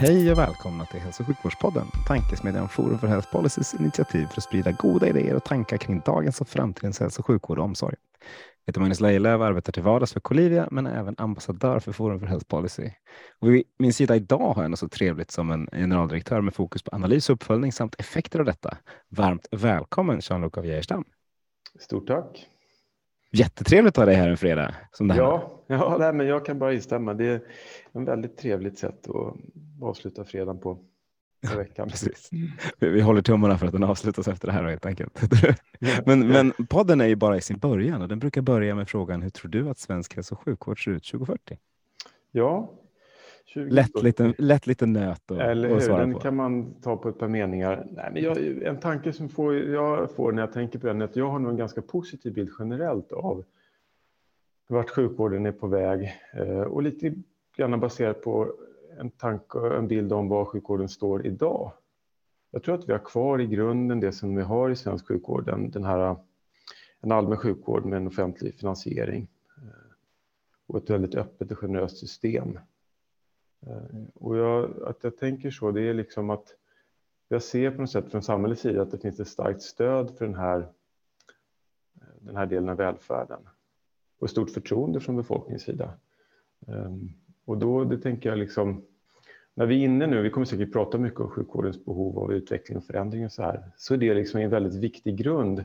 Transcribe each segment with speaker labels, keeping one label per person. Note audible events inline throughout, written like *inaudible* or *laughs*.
Speaker 1: Hej och välkomna till Hälso och sjukvårdspodden, tankesmedjan Forum för Health Policies initiativ för att sprida goda idéer och tankar kring dagens och framtidens hälso och sjukvård och omsorg. Jag heter Magnus Lejelöw och arbetar till vardags för Colivia men är även ambassadör för Forum för Health Policy. Och vid min sida idag har jag något så trevligt som en generaldirektör med fokus på analys och uppföljning samt effekter av detta. Varmt välkommen Jean-Luc av Geijerstam.
Speaker 2: Stort tack.
Speaker 1: Jättetrevligt att ha dig här en fredag. Som det här.
Speaker 2: Ja, ja nej, men jag kan bara instämma. Det är en väldigt trevligt sätt att avsluta fredagen på. veckan. *laughs*
Speaker 1: Precis. Vi, vi håller tummarna för att den avslutas efter det här helt enkelt. men, men podden är ju bara i sin början och den brukar börja med frågan hur tror du att svensk hälso och sjukvård ser ut 2040?
Speaker 2: Ja,
Speaker 1: 2040. Lätt, liten, lätt liten nöt och,
Speaker 2: Eller hur, den
Speaker 1: på.
Speaker 2: kan man ta på ett par meningar. Nej, men jag, en tanke som får, jag får när jag tänker på den är att jag har nog en ganska positiv bild generellt av vart sjukvården är på väg eh, och lite grann baserat på en tanke och en bild om var sjukvården står idag. Jag tror att vi har kvar i grunden det som vi har i svensk sjukvård, den, den här en allmän sjukvård med en offentlig finansiering eh, och ett väldigt öppet och generöst system. Eh, och jag, att jag tänker så, det är liksom att jag ser på något sätt från samhällets sida att det finns ett starkt stöd för den här, eh, den här delen av välfärden och ett stort förtroende från befolkningens sida. Ehm, och då det tänker jag liksom, när vi är inne nu, vi kommer säkert prata mycket om sjukvårdens behov av utveckling och förändring och så här, så är det liksom en väldigt viktig grund.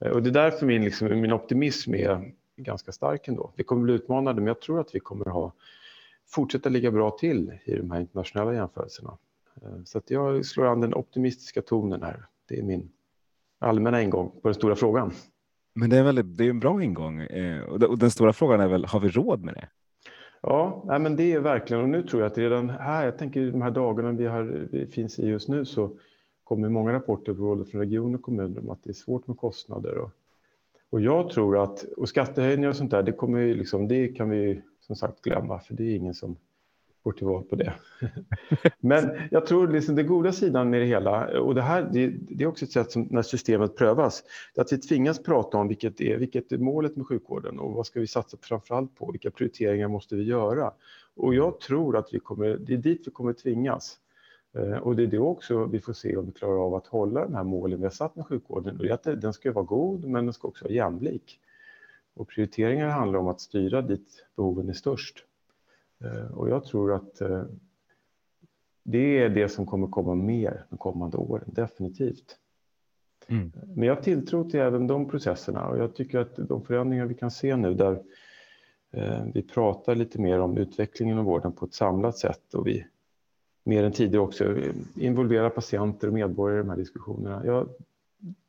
Speaker 2: Eh, och det är därför min, liksom, min optimism är ganska stark ändå. Vi kommer bli utmanade, men jag tror att vi kommer ha fortsätta ligga bra till i de här internationella jämförelserna. Eh, Så att jag slår an den optimistiska tonen här. Det är min allmänna ingång på den stora frågan.
Speaker 1: Men det är, väldigt, det är en bra ingång eh, och den- stora frågan är väl, har vi råd med det?
Speaker 2: Ja, nej, men det är verkligen, och nu tror jag att redan här, jag tänker de här dagarna vi, har, vi finns i just nu så kommer många rapporter både från regioner och kommuner om att det är svårt med kostnader. Och, och jag tror att, och skattehöjningar och sånt där, det, kommer ju liksom, det kan vi som sagt glömma, för det är ingen som går till val på det. *laughs* Men jag tror liksom det goda sidan med det hela, och det här det, det är också ett sätt som när systemet prövas, att vi tvingas prata om vilket är, vilket är målet med sjukvården och vad ska vi satsa framförallt på, vilka prioriteringar måste vi göra? Och jag tror att vi kommer, det är dit vi kommer tvingas. Eh, Och det är det också vi får se om vi klarar av att hålla de här målen vi har satt med sjukvården. Och den ska vara god, men den ska också vara jämlik. Och prioriteringar handlar om att styra dit behoven är störst. Eh, Och jag tror att eh, det är det som kommer komma mer de kommande åren, definitivt.
Speaker 1: Mm.
Speaker 2: Men jag tilltror till även de processerna och jag tycker att de förändringar vi kan se nu där eh, vi pratar lite mer om utvecklingen av vården på ett samlat sätt och vi mer än tidigare också eh, involverar patienter och medborgare i de här diskussionerna. Ja,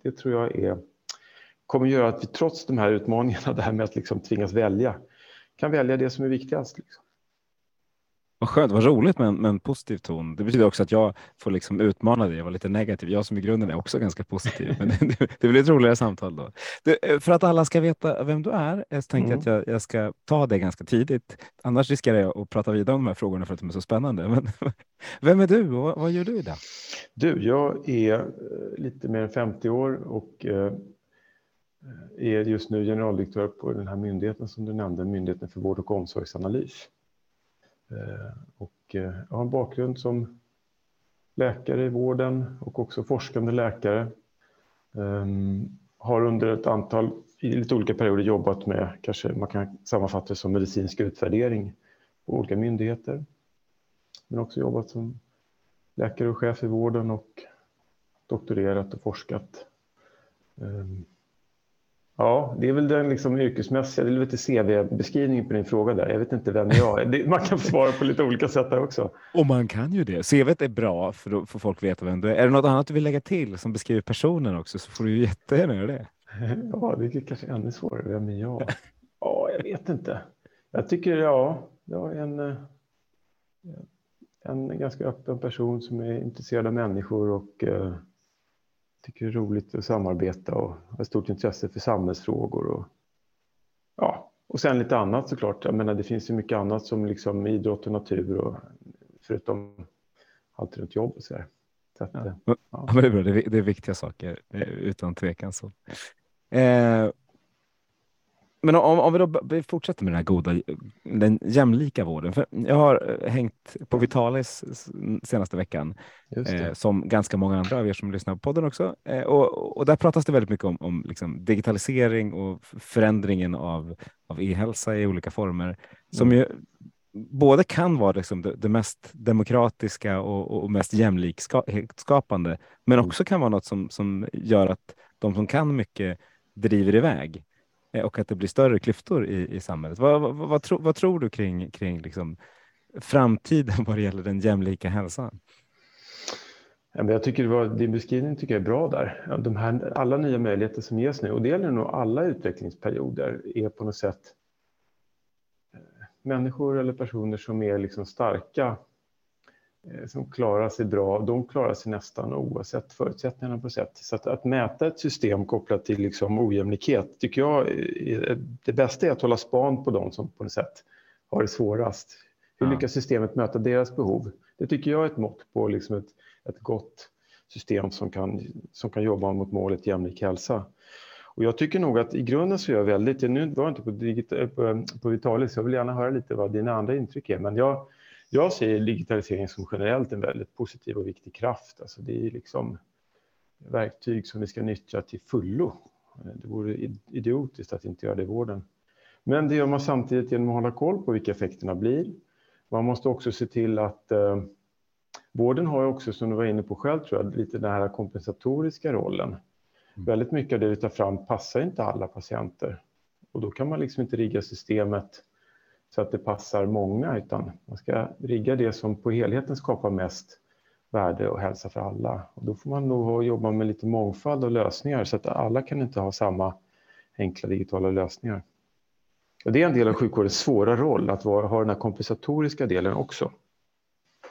Speaker 2: det tror jag är, kommer göra att vi trots de här utmaningarna, det här med att liksom tvingas välja, kan välja det som är viktigast. Liksom.
Speaker 1: Vad skönt, vad roligt med en, med en positiv ton. Det betyder också att jag får liksom utmana dig och vara lite negativ. Jag som i grunden är också ganska positiv, men *laughs* det, det blir ett roligare samtal då. Du, eh, för att alla ska veta vem du är, jag tänkte
Speaker 2: Mm.
Speaker 1: att jag, jag ska ta det ganska tidigt. Annars riskerar jag att prata vidare om de här frågorna för att de är så spännande. *laughs* Men, vem är du och vad, vad gör du idag?
Speaker 2: Du, jag är eh, lite mer än 50 år och eh, är just nu generaldirektör på den här myndigheten som du nämnde, Myndigheten för vård och omsorgsanalys. Eh, och eh, jag har en bakgrund som läkare i vården och också forskande läkare. Ehm, har under ett antal, i lite olika perioder jobbat med, kanske man kan sammanfatta det som medicinsk utvärdering på olika myndigheter. Men också jobbat som läkare och chef i vården och doktorerat och forskat. Ehm, Ja, det är väl den liksom yrkesmässiga, det är lite CV-beskrivningen på din fråga där. Jag vet inte vem jag är. Det- Man kan svara på lite olika sätt där också.
Speaker 1: Och man kan ju det. CVt är bra för då får folk veta vem du är. Är det något annat du vill lägga till som beskriver personen också så får du ju jättegärna göra det. *laughs*
Speaker 2: Ja, det är kanske ännu svårare. Vem är jag? Ja, jag vet inte. Jag tycker, ja, jag är en, eh, en ganska öppen person som är intresserad av människor och eh, tycker det är roligt att samarbeta och har stort intresse för samhällsfrågor. Och, ja, och sen lite annat såklart. Jag menar, det finns ju mycket annat som liksom idrott och natur och förutom allt runt jobb och så där. Så att,
Speaker 1: ja. Ja. ja. men det, är bra. Det, är, det är viktiga saker utan tvekan. Så. Eh, men om, om vi då fortsätter med den här goda, den jämlika vården. För jag har eh, hängt på Vitalis senaste veckan, eh, som ganska många andra av er som lyssnar på podden också. Eh, och, och, där pratas det väldigt mycket om, om liksom digitalisering och förändringen av, av e-hälsa i olika former, som mm. ju både kan vara liksom det, det mest demokratiska och, och mest jämlikskapande, men mm. också kan vara något som, som gör att de som kan mycket driver iväg. Eh, och att det blir större klyftor i, i samhället. Vad, vad, vad, tro, vad tror du kring, kring liksom framtiden *laughs* vad det gäller den jämlika hälsan?
Speaker 2: jag tycker det var, din beskrivning tycker jag är bra där. De här, alla nya möjligheter som ges nu, och det gäller nog alla utvecklingsperioder, är på något sätt eh, människor eller personer som är liksom starka som klarar sig bra, de klarar sig nästan oavsett förutsättningarna på sätt. Så att, att mäta ett system kopplat till liksom ojämlikhet tycker jag är, det bästa är att hålla span på de som på något sätt har det svårast. Hur lyckas systemet möta deras behov? Det tycker jag är ett mått på liksom ett, ett gott system som kan, som kan jobba mot målet jämlik hälsa. Och jag tycker nog att i grunden så är jag väldigt, nu var jag inte på, digita, på, på Vitalis, jag vill gärna höra lite vad dina andra intryck är, men jag jag ser digitalisering som generellt en väldigt positiv och viktig kraft. Alltså det är liksom verktyg som vi ska nyttja till fullo. Det vore idiotiskt att inte göra det i vården. Men det gör man samtidigt genom att hålla koll på vilka effekterna blir. Man måste också se till att eh, vården har också, som du var inne på själv, tror jag, lite den här kompensatoriska rollen. Mm. Väldigt mycket av det vi tar fram passar inte alla patienter och då kan man liksom inte rigga systemet så att det passar många, utan man ska rigga det som på helheten skapar mest värde och hälsa för alla. Och då får man nog jobba med lite mångfald och lösningar så att alla kan inte ha samma enkla digitala lösningar. Och det är en del av sjukvårdens svåra roll att ha den här kompensatoriska delen också.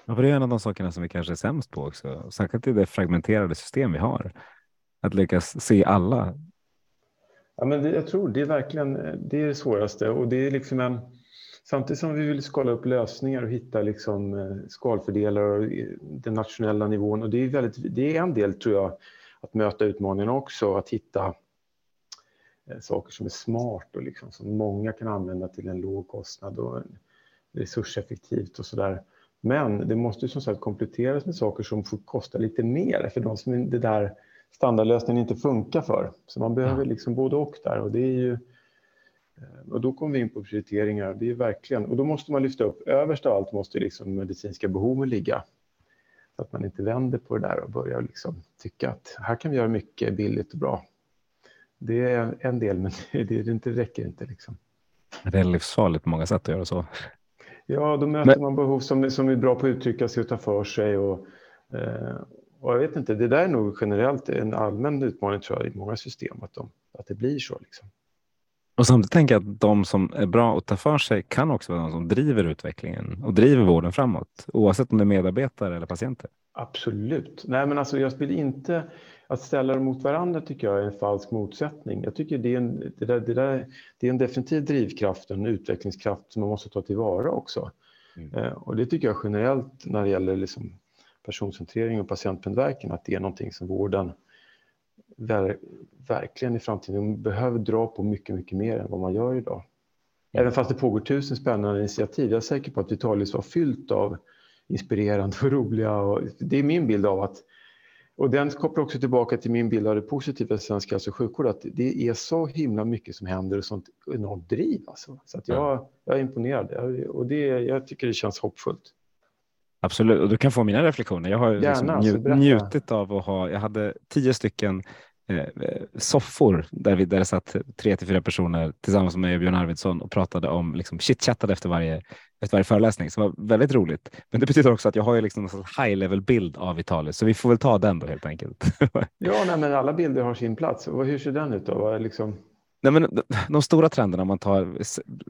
Speaker 1: Ja, för det är en av de sakerna som vi kanske är sämst på också, särskilt i det fragmenterade system vi har. Att lyckas se alla.
Speaker 2: Ja, men det, jag tror det är verkligen det, är det svåraste och det är liksom en Samtidigt som vi vill skala upp lösningar och hitta liksom eh, skalfördelar och den nationella nivån. Och det är, väldigt, det är en del, tror jag, att möta utmaningarna också, att hitta eh, saker som är smart och liksom, som många kan använda till en låg kostnad och resurseffektivt och så där. Men det måste som sagt kompletteras med saker som får kosta lite mer för de som det där standardlösningen inte funkar för. Så man behöver liksom både och där och det är ju Eh, och då kommer vi in på prioriteringar. Det är verkligen, och då måste man lyfta upp, överst av allt måste liksom medicinska behoven ligga. Så att man inte vänder på det där och börjar liksom tycka att här kan vi göra mycket billigt och bra. Det är en del, men *laughs* det, det inte, räcker inte. Liksom.
Speaker 1: Det är livsfarligt på många sätt att göra så.
Speaker 2: Ja, då möter men... man behov som, som är bra på att uttrycka sig och ta för sig. Och, eh, och jag vet inte, det där är nog generellt en allmän utmaning tror jag, i många system, att, de, att det blir så. Liksom.
Speaker 1: Och samtidigt tänker jag att de som är bra att ta för sig kan också vara de som driver utvecklingen och driver vården framåt, oavsett om det är medarbetare eller patienter.
Speaker 2: Absolut. Nej, men alltså jag vill inte att ställa dem mot varandra tycker jag är en falsk motsättning. Jag tycker det är en, det där, det där, det är en definitiv drivkraft, en utvecklingskraft som man måste ta tillvara också. Mm. Eh, och det tycker jag generellt när det gäller liksom personcentrering och patientmedverkan, att det är någonting som vården ver verkligen i framtiden behöver dra på mycket, mycket mer än vad man gör idag. Mm. Även fast det pågår tusen spännande initiativ. Jag är säker på att Vitalis var fyllt av inspirerande och roliga. Och det är min bild av att, och den kopplar också tillbaka till min bild av det positiva i svensk hälso och sjukvård, att det är så himla mycket som händer och sånt enormt driv. Alltså. Så att jag, jag är imponerad och det, jag tycker det känns hoppfullt.
Speaker 1: Absolut, och du kan få mina reflektioner. Jag har Gärna, liksom nju njutit av att ha, jag hade tio stycken eh, soffor där, vi, där det satt tre till fyra personer tillsammans med mig och Björn Arvidsson och pratade om, liksom chitchattade efter varje efter varje föreläsning som var väldigt roligt. Men det betyder också att jag har ju liksom en high level bild av Vitalis, så vi får väl ta den då helt enkelt. *laughs*
Speaker 2: ja, nej, men alla bilder har sin plats. Hur ser den ut då? Vad liksom...
Speaker 1: Nej, men de stora trenderna man tar,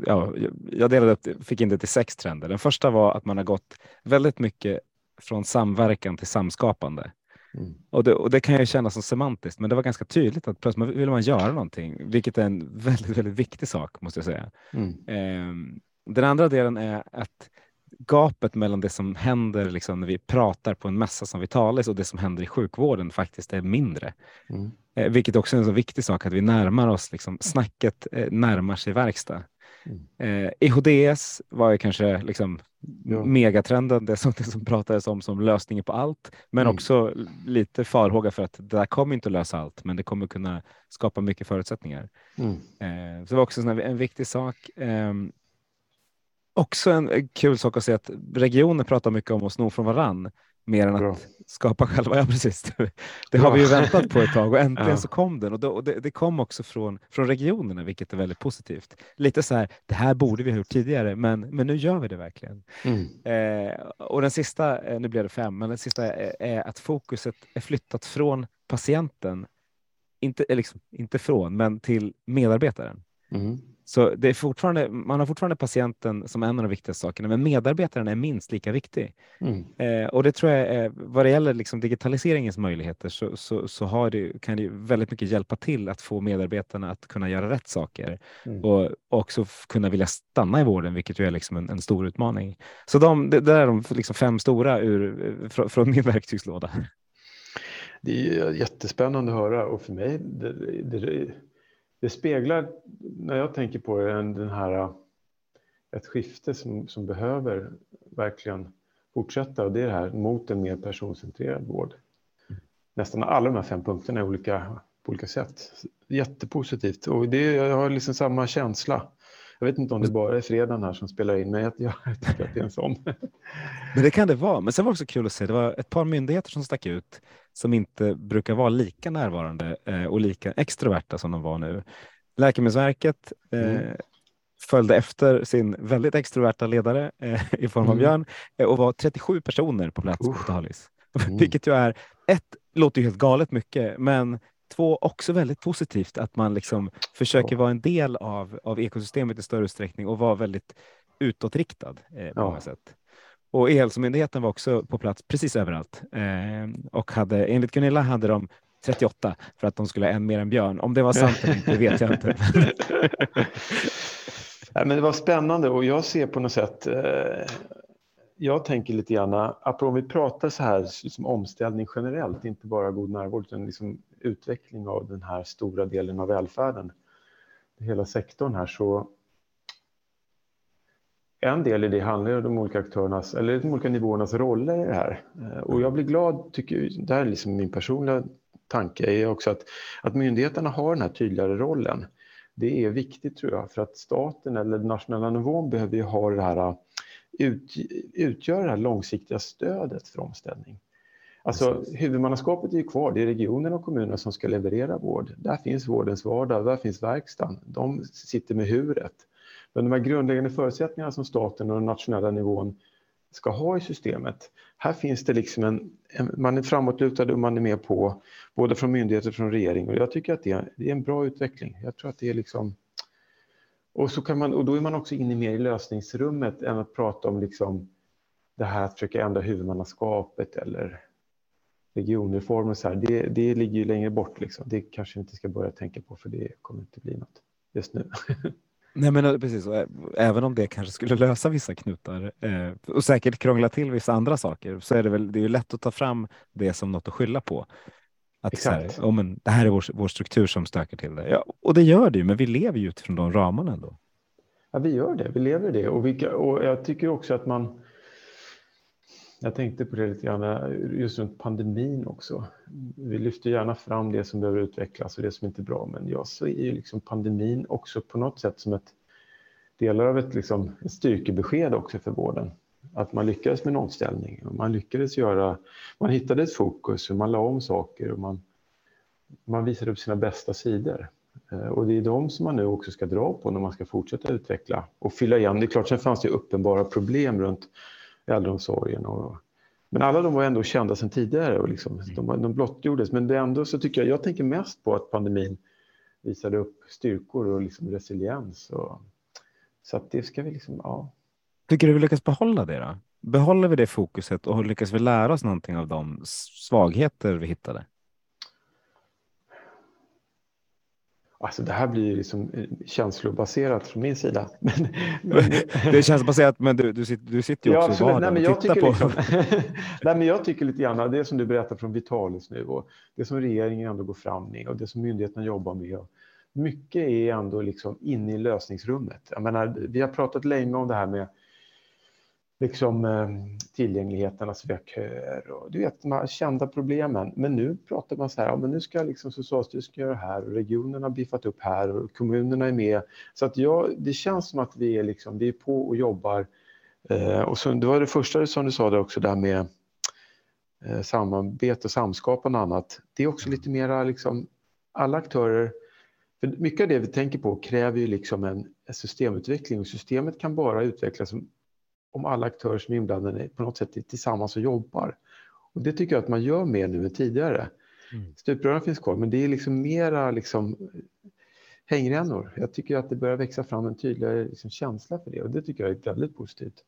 Speaker 1: ja, jag delade upp, fick in det till sex trender. Den första var att man har gått väldigt mycket från samverkan till samskapande. Mm. Och, det, och, det, kan ju kännas som semantiskt, men det var ganska tydligt att plötsligt vill man göra någonting, vilket är en väldigt, väldigt viktig sak måste jag säga. Mm. Eh, den andra delen är att gapet mellan det som händer liksom, när vi pratar på en mässa som Vitalis och det som händer i sjukvården faktiskt är mindre. Mm. Eh, vilket också är en så viktig sak att vi närmar oss, liksom, snacket eh, närmar sig verkstad. Mm. Eh, EHDS var ju kanske liksom ja. megatrenden, det som, det som pratades om som lösningen på allt, men mm. också lite farhåga för att det där kommer inte att lösa allt, men det kommer kunna skapa mycket förutsättningar. Mm. Eh, så det var också en, en viktig sak. Också en kul sak att se att regioner pratar mycket om att sno från varann mer än Bra. att skapa själva. *laughs* Ja, precis. Det har vi ju väntat på ett tag och äntligen ja. så kom den och, då, och det, det, kom också från, från regionerna, vilket är väldigt positivt. Lite så här, det här borde vi ha gjort tidigare, men, men nu gör vi det verkligen. Mm. Eh, och den sista, eh, nu blir det fem, men den sista är, är att fokuset är flyttat från patienten, inte, liksom, inte från, men till medarbetaren. Mm. Så det är fortfarande, man har fortfarande patienten som en av de viktigaste sakerna, men medarbetaren är minst lika viktig. Mm. Eh, och det tror jag är, vad det gäller liksom digitaliseringens möjligheter så, så, så det, kan det väldigt mycket hjälpa till att få medarbetarna att kunna göra rätt saker mm. och också kunna vilja stanna i vården, vilket ju är liksom en, en stor utmaning. Så de, det, det är de liksom fem stora ur, från, från min *laughs* verktygslåda.
Speaker 2: Det är jättespännande att höra och för mig det, det det speglar, när jag tänker på det, den här, ett skifte som, som behöver verkligen fortsätta och det är det här mot en mer personcentrerad vård. Nästan alla de här fem punkterna är olika på olika sätt. Jättepositivt och det, jag har liksom samma känsla. Jag vet inte om det bara är fredagen här som spelar in, men jag, jag *laughs* tycker att det är en sån.
Speaker 1: Men det kan det vara. Men sen var det också kul att se, det var ett par myndigheter som stack ut som inte brukar vara lika närvarande eh, och lika extroverta som de var nu. Läkemedelsverket eh, mm. följde efter sin väldigt extroverta ledare eh, i form av mm. Björn eh, och var 37 personer på plats på Talis. *laughs* Mm. Vilket ju är, ett, låter ju helt galet mycket, men två, också väldigt positivt att man liksom försöker vara en del av, av ekosystemet i större utsträckning och vara väldigt utåtriktad eh, på ja. många sätt. Och E-hälsomyndigheten var också på plats precis överallt eh, och hade enligt Gunilla hade de 38 för att de skulle ha en mer än Björn. Om det var sant eller inte vet jag inte. *laughs*
Speaker 2: Men det var spännande och jag ser på något sätt eh, jag tänker lite grann, apropå om vi pratar så här som omställning generellt, inte bara god närvård, utan liksom utveckling av den här stora delen av välfärden, hela sektorn här, så en del i det handlar om de olika aktörernas, eller de olika nivåernas roller i det här. Eh, och jag blir glad, tycker, det här är liksom min personliga tanke, är också att, att myndigheterna har den här tydligare rollen. Det är viktigt tror jag, för att staten eller den nationella nivån behöver ju ha det här, ut, utgöra det här långsiktiga stödet för omställning. Alltså Precis. huvudmannaskapet är ju kvar, det är regionerna och kommunerna som ska leverera vård. Där finns vårdens vardag, där finns verkstaden. De sitter med huret. Men de här grundläggande förutsättningarna som staten och den nationella nivån ska ha i systemet. Här finns det liksom en, en man är framåtlutad och man är med på både från myndigheter och från regering och jag tycker att det är, det är en bra utveckling. Jag tror att det är liksom och, så kan man, och då är man också inne mer i lösningsrummet än att prata om liksom det här att försöka ändra huvudmannaskapet eller regionreformer. Så här. Det, det ligger ju längre bort. Liksom. Det kanske vi inte ska börja tänka på för det kommer inte bli något just nu. *laughs*
Speaker 1: Nej, men eh, precis. Även om det kanske skulle *laughs* lösa vissa knutar eh, och säkert krångla till vissa andra saker så är det väl det är lätt att ta fram det som något att skylla på. Att Exakt. Här, oh, men det här är vår, vår struktur som stökar till det. Ja, och det gör det ju, men vi lever ju utifrån de ramarna ändå.
Speaker 2: Ja, vi gör det. Vi lever det. Och, vi, och jag tycker också att man... Jag tänkte på det lite grann just runt pandemin också. Vi lyfter gärna fram det som behöver utvecklas och det som inte är bra, men jag ser ju liksom pandemin också på något sätt som ett delar av ett, liksom, ett styrkebesked också för vården. Att man lyckades med en omställning. Man lyckades göra, man hittade ett fokus och man la om saker och man, man visade upp sina bästa sidor. Eh, och det är de som man nu också ska dra på när man ska fortsätta utveckla och fylla igen. Det är klart, sen fanns det uppenbara problem runt äldreomsorgen. Och, men alla de var ändå kända sedan tidigare och liksom, de, de blottgjordes. Men det ändå så tycker jag, jag tänker mest på att pandemin visade upp styrkor och liksom resiliens. Och, så att det ska vi liksom, ja.
Speaker 1: Tycker du vi lyckas behålla det då? Behåller vi det fokuset och lyckas vi lära oss någonting av de svagheter vi hittade?
Speaker 2: Alltså det här blir liksom eh, känslobaserat från min sida. *laughs* Men,
Speaker 1: men... *laughs* det är känslobaserat, men du, du, sitter, du sitter ju också ja, i vardagen och tittar på... Liksom, *laughs*
Speaker 2: nej, men jag tycker lite grann, det som du berättar från Vitalis nu och det som regeringen ändå går fram med och det som myndigheterna jobbar med. Mycket är ändå liksom inne i lösningsrummet. Jag menar, vi har pratat länge om det här med liksom, eh, tillgängligheten, alltså vi har köer och du vet, de här kända problemen. Men nu pratar man så här, ja, men nu ska liksom Socialstyrelsen göra det här och regionerna har biffat upp här och kommunerna är med. Så att jag, det känns som att vi är, liksom, vi är på och jobbar. Eh, och så, det var det första som du sa där också, där med eh, samarbete och samskapande och annat. Det är också lite mera liksom, alla aktörer för mycket av det vi tänker på kräver ju liksom en systemutveckling och systemet kan bara utvecklas om alla aktörer som är inblandade på något sätt tillsammans och jobbar. Och det tycker jag att man gör mer nu än tidigare. Mm. Stuprören finns kvar, men det är liksom mera liksom hängrännor. Jag tycker att det börjar växa fram en tydligare liksom känsla för det och det tycker jag är väldigt positivt.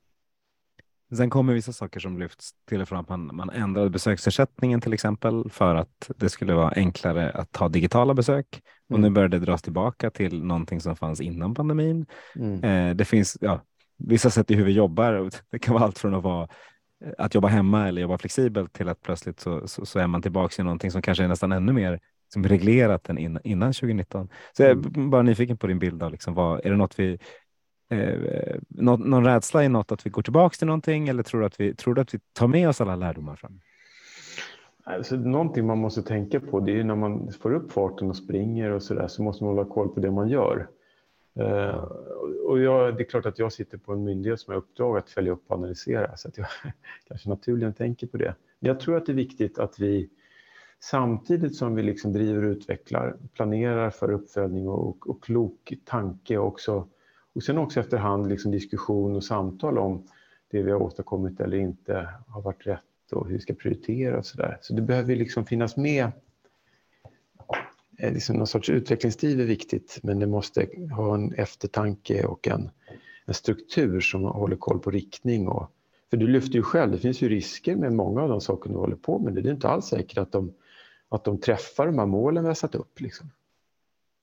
Speaker 1: Sen kommer vissa saker som lyfts till och från att man, man ändrade besöksersättningen till exempel för att det skulle vara enklare att ha digitala besök. Och mm. nu börjar det dras tillbaka till någonting som fanns innan pandemin. Mm. Eh, det finns ja, vissa sätt i hur vi jobbar. *laughs* Det kan vara allt från att vara eh, att jobba hemma eller jobba flexibelt till att plötsligt så, så, så är man tillbaka i någonting som kanske är nästan ännu mer som reglerat än innan, innan 2019. Så jag är mm. bara nyfiken på din bild av liksom vad, är det något vi eh, någon, någon rädsla i något att vi går tillbaka till någonting eller tror du att vi, tror du att vi tar med oss alla lärdomar fram?
Speaker 2: Alltså, någonting man måste tänka på det är när man får upp farten och springer och så där så måste man hålla koll på det man gör. Uh, och jag, det är klart att jag sitter på en myndighet som har uppdrag att följa upp och analysera så att jag *laughs* kanske naturligen tänker på det. Men jag tror att det är viktigt att vi samtidigt som vi liksom driver och utvecklar planerar för uppföljning och, och, och klok tanke också och sen också efterhand liksom diskussion och samtal om det vi har åstadkommit eller inte har varit rätt och hur vi ska prioritera och så där. Så det behöver liksom finnas med liksom någon sorts utvecklingstid är viktigt men det måste ha en eftertanke och en, en struktur som håller koll på riktning. Och, för du lyfter ju själv, det finns ju risker med många av de saker du håller på med. Det är inte alls säkert att de, att de träffar de här målen vi har satt upp. Liksom.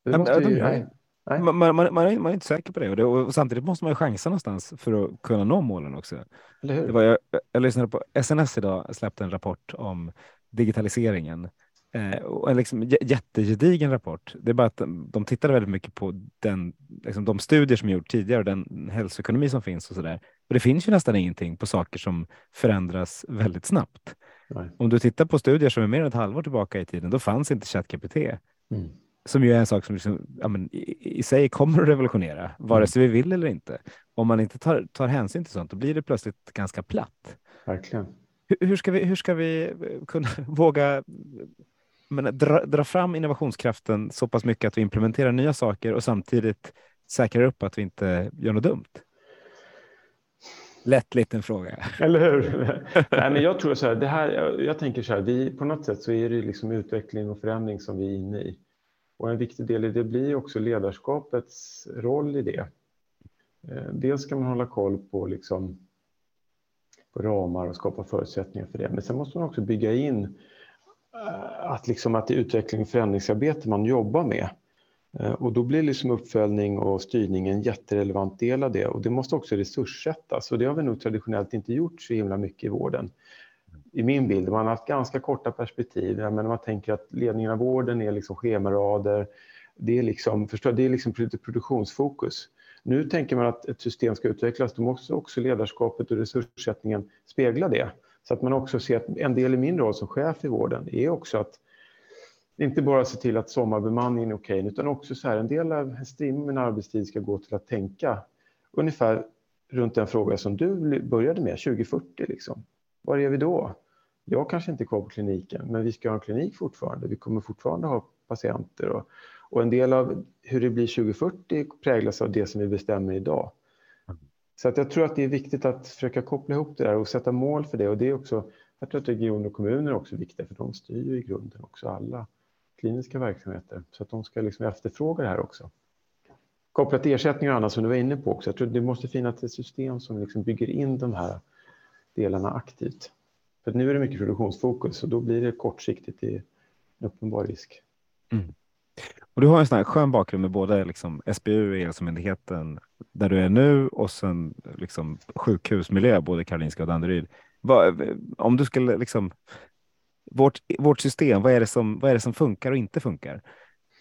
Speaker 1: Det måste ju, nej, nej. Man, man, man, är, man är inte säker på det och, det och, samtidigt måste man ju chansa någonstans för att kunna nå målen också. Det var, jag, jag lyssnade på SNS idag, släppte en rapport om digitaliseringen Eh, en liksom jättegedigen rapport. Det är bara att de, tittade väldigt mycket på den, liksom de studier som gjorts tidigare och den hälsoekonomi som finns och så där. Och det finns ju nästan ingenting på saker som förändras väldigt snabbt. Nej. Om du tittar på studier som är mer än ett halvår tillbaka i tiden, då fanns inte ChatGPT. Mm. Som ju är en sak som liksom, ja, men, i, i, sig kommer att revolutionera, vare mm. sig vi vill eller inte. Om man inte tar, tar hänsyn till sånt, då blir det plötsligt ganska platt.
Speaker 2: Verkligen.
Speaker 1: Hur, hur, ska, vi, hur ska vi kunna *laughs* våga men dra, dra fram innovationskraften så pass mycket att vi implementerar nya saker och samtidigt säkrar upp att vi inte gör något dumt? Lätt liten fråga.
Speaker 2: Eller hur? *laughs* Nej, men jag tror så här, det här, jag tänker så här, vi, på något sätt så är det liksom utveckling och förändring som vi är inne i. Och en viktig del i det blir också ledarskapets roll i det. Eh, dels ska man hålla koll på, liksom, på ramar och skapa förutsättningar för det. Men sen måste man också bygga in Eh, att, liksom att det är utveckling och förändringsarbete man jobbar med. Eh, och då blir liksom uppföljning och styrning en jätterelevant del av det. Och det måste också resurssättas. Och det har vi nog traditionellt inte gjort så himla mycket i vården. I min bild, man har haft ganska korta perspektiv. Men man tänker att ledningen av vården är liksom schemarader. Det är liksom, förstår, det är liksom produktionsfokus. Nu tänker man att ett system ska utvecklas. Då måste också ledarskapet och resurssättningen spegla det. Så att man också ser att en del i min roll som chef i vården är också att inte bara se till att sommarbemanningen är okej, utan också så här, en del av en stream med arbetstid ska gå till att tänka ungefär runt den fråga som du började med, 2040. Liksom. Var är vi då? Jag kanske inte är kvar på kliniken, men vi ska ha en klinik fortfarande. Vi kommer fortfarande ha patienter. Och, och en del av hur det blir 2040 präglas av det som vi bestämmer idag. Så att jag tror att det är viktigt att försöka koppla ihop det där och sätta mål för det. Och det är också, jag tror att regioner och kommuner är också viktiga för de styr ju i grunden också alla kliniska verksamheter. Så att de ska liksom efterfråga det här också. Kopplat till ersättningar och annat som du var inne på också. Jag tror att det måste finnas ett system som liksom bygger in de här delarna aktivt. För nu är det mycket produktionsfokus och då blir det kortsiktigt i en uppenbar risk. Mm.
Speaker 1: Och du har en sån här skön bakgrund med både liksom SBU, E-hälsomyndigheten, där du är nu och sen liksom sjukhusmiljö, både Karolinska och Danderyd. Om du skulle liksom, vårt, vårt system, vad är, det som, vad är det som funkar och inte funkar?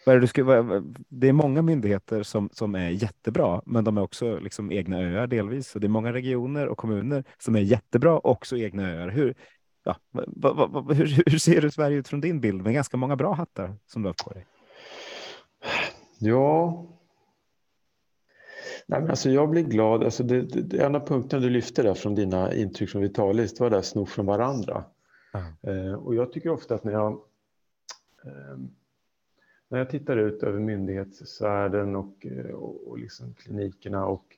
Speaker 1: Vad är det, du skulle, det är många myndigheter som, som är jättebra, men de är också liksom egna öar delvis. Och det är många regioner och kommuner som är jättebra, också egna öar. Hur, ja, va, va, va, hur, hur ser du Sverige ut från din bild med ganska många bra hattar som du har på dig?
Speaker 2: Ja, Nej, men alltså jag blir glad. Alltså det, det, en av punkterna du lyfte där från dina intryck från Vitalis var där sno från varandra. Mm. Eh, och jag tycker ofta att när jag eh, när jag tittar ut över myndighetsvärlden och, eh, och, och liksom klinikerna och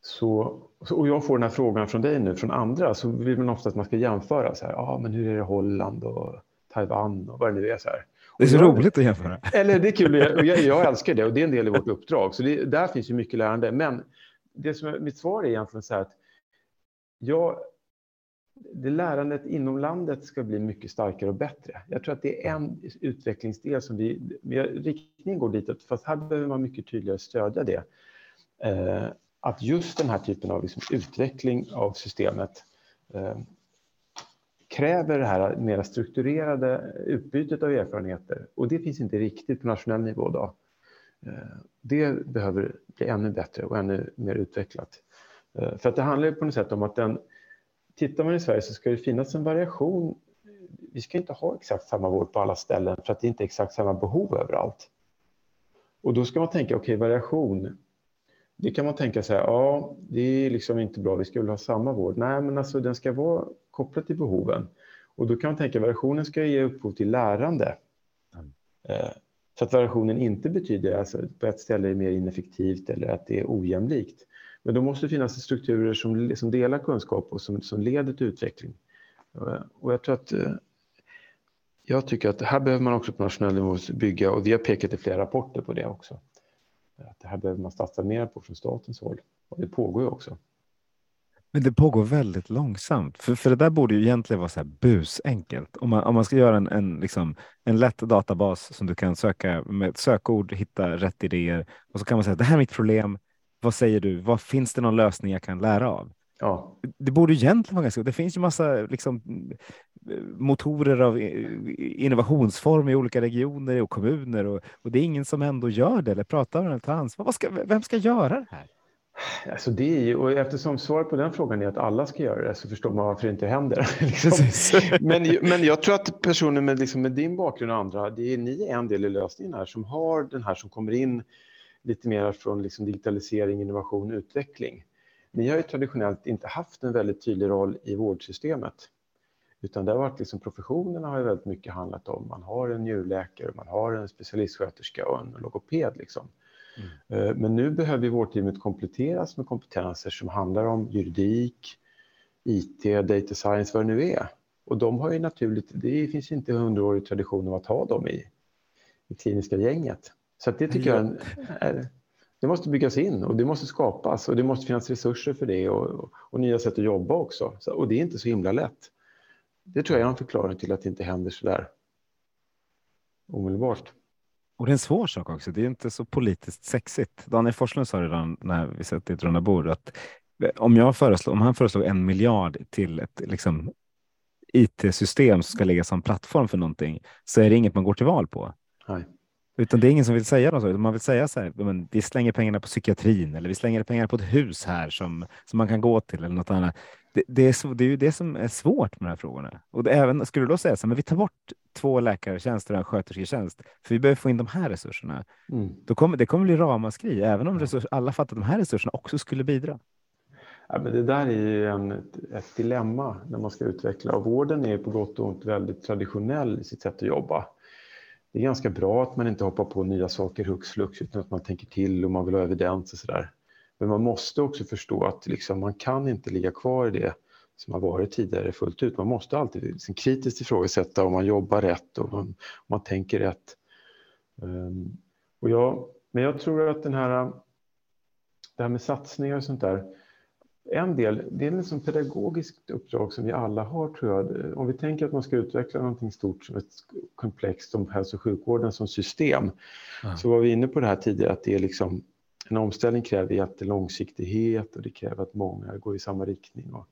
Speaker 2: så, och jag får den här frågan från dig nu, från andra, så vill man ofta att man ska jämföra. Så här, ah, men hur är det Holland och Taiwan och vad det nu är. Så här.
Speaker 1: Det är så jag, roligt att jämföra.
Speaker 2: Eller det är kul, och jag, jag, *laughs* älskar det och det är en del i vårt uppdrag. Så det, där finns ju mycket lärande. Men det som, mitt svar är egentligen så här att jag, det lärandet inom landet ska bli mycket starkare och bättre. Jag tror att det är en utvecklingsdel som vi... Riktningen går ditåt, fast här behöver man mycket tydligare stödja det. Eh, att just den här typen av liksom utveckling av systemet eh, kräver det här mer strukturerade utbytet av erfarenheter och det finns inte riktigt på nationell nivå. Då. Eh, det behöver bli ännu bättre och ännu mer utvecklat. Eh, för att det handlar ju på något sätt om att den, tittar man i Sverige så ska det finnas en variation. Vi ska inte ha exakt samma vård på alla ställen för att det inte är exakt samma behov överallt. Och då ska man tänka, okej, okay, variation. Det kan man tänka sig, ja, det är liksom inte bra, vi ska väl ha samma vård. Nej, men alltså den ska vara kopplad till behoven. Och då kan man tänka, variationen ska ge upphov till lärande. Mm. Så att variationen inte betyder att alltså, på ett ställe är mer ineffektivt eller att det är ojämlikt. Men då måste det finnas strukturer som, som delar kunskap och som, som leder till utveckling. Och jag tror att eh, jag tycker att här behöver man också på nationell nivå bygga och vi har pekat i flera rapporter på det också. Att det här behöver man satsa mer på från statens håll och det pågår ju också.
Speaker 1: Men det pågår väldigt långsamt, för, för det där borde ju egentligen vara så här busenkelt. Om man, om man ska göra en, en, liksom, en lätt databas som du kan söka med ett sökord, hitta rätt idéer och så kan man säga det här är mitt problem. Vad säger du? Vad finns det någon lösning jag kan lära av?
Speaker 2: Ja.
Speaker 1: Det borde egentligen vara ganska. Det finns ju massa liksom, motorer av innovationsform i olika regioner och kommuner och, och det är ingen som ändå gör det eller pratar om det eller tar ansvar. Vad ska, vem ska göra det här?
Speaker 2: Alltså det är ju, och eftersom svaret på den frågan är att alla ska göra det så förstår man varför det inte händer. *laughs* Liksom. men, men jag tror att personer med, liksom, med din bakgrund och andra, det är ni en del i lösningen här som har den här som kommer in lite mer från liksom digitalisering, innovation, utveckling. Ni har ju traditionellt inte haft en väldigt tydlig roll i vårdsystemet. Utan det har varit liksom professionerna har ju väldigt mycket handlat om, man har en njurläkare, man har en specialistsköterska och en logoped. Liksom. Mm. Eh, men nu behöver vårdteamet kompletteras med kompetenser som handlar om juridik, IT, data science, vad det nu är. Och de har ju naturligt, det finns inte hundraårig tradition av att ha dem i, i kliniska gänget. Så det tycker jag är, det måste byggas in och det måste skapas och det måste finnas resurser för det och, och, och nya sätt att jobba också. Så, och det är inte så himla lätt. Det tror jag är en förklaring till att det inte händer så där omedelbart.
Speaker 1: Och det är en svår sak också. Det är inte så politiskt sexigt. Daniel Forslund sa redan när vi satt i ett runda bord att om, jag föreslår, om han föreslår en miljard till ett liksom, IT-system som ska ligga som plattform för någonting så är det inget man går till val på.
Speaker 2: Nej.
Speaker 1: Utan det är ingen som vill säga något så. Man vill säga så här, men vi slänger pengarna på psykiatrin eller vi slänger pengar på ett hus här som, som man kan gå till eller något annat. Det, det, är, så, det är ju det som är svårt med de här frågorna. Och det, även skulle du då säga så här, men vi tar bort två läkartjänster och en skötersketjänst, för vi behöver få in de här resurserna. Mm. Då kommer, det kommer bli ramaskri, även om resurs, alla fattar att de här resurserna också skulle bidra.
Speaker 2: Ja, men det där är ju en, ett, ett dilemma när man ska utveckla och vården är på gott och ont väldigt traditionell i sitt sätt att jobba det är ganska bra att man inte hoppar på nya saker hux flux utan att man tänker till och man vill ha evidens och sådär. Men man måste också förstå att liksom, man kan inte ligga kvar i det som har varit tidigare fullt ut. Man måste alltid liksom kritiskt ifrågasätta om man jobbar rätt och om man, tänker rätt. Um, och jag, men jag tror att den här, det här med satsningar och sånt där, en del, det är en liksom pedagogiskt uppdrag som vi alla har tror jag. Om vi tänker att man ska utveckla någonting stort som ett komplext som hälso och sjukvården som system. Mm. Så var vi inne på det här tidigare att det är liksom en omställning kräver jättelångsiktighet och det kräver att många går i samma riktning. Och,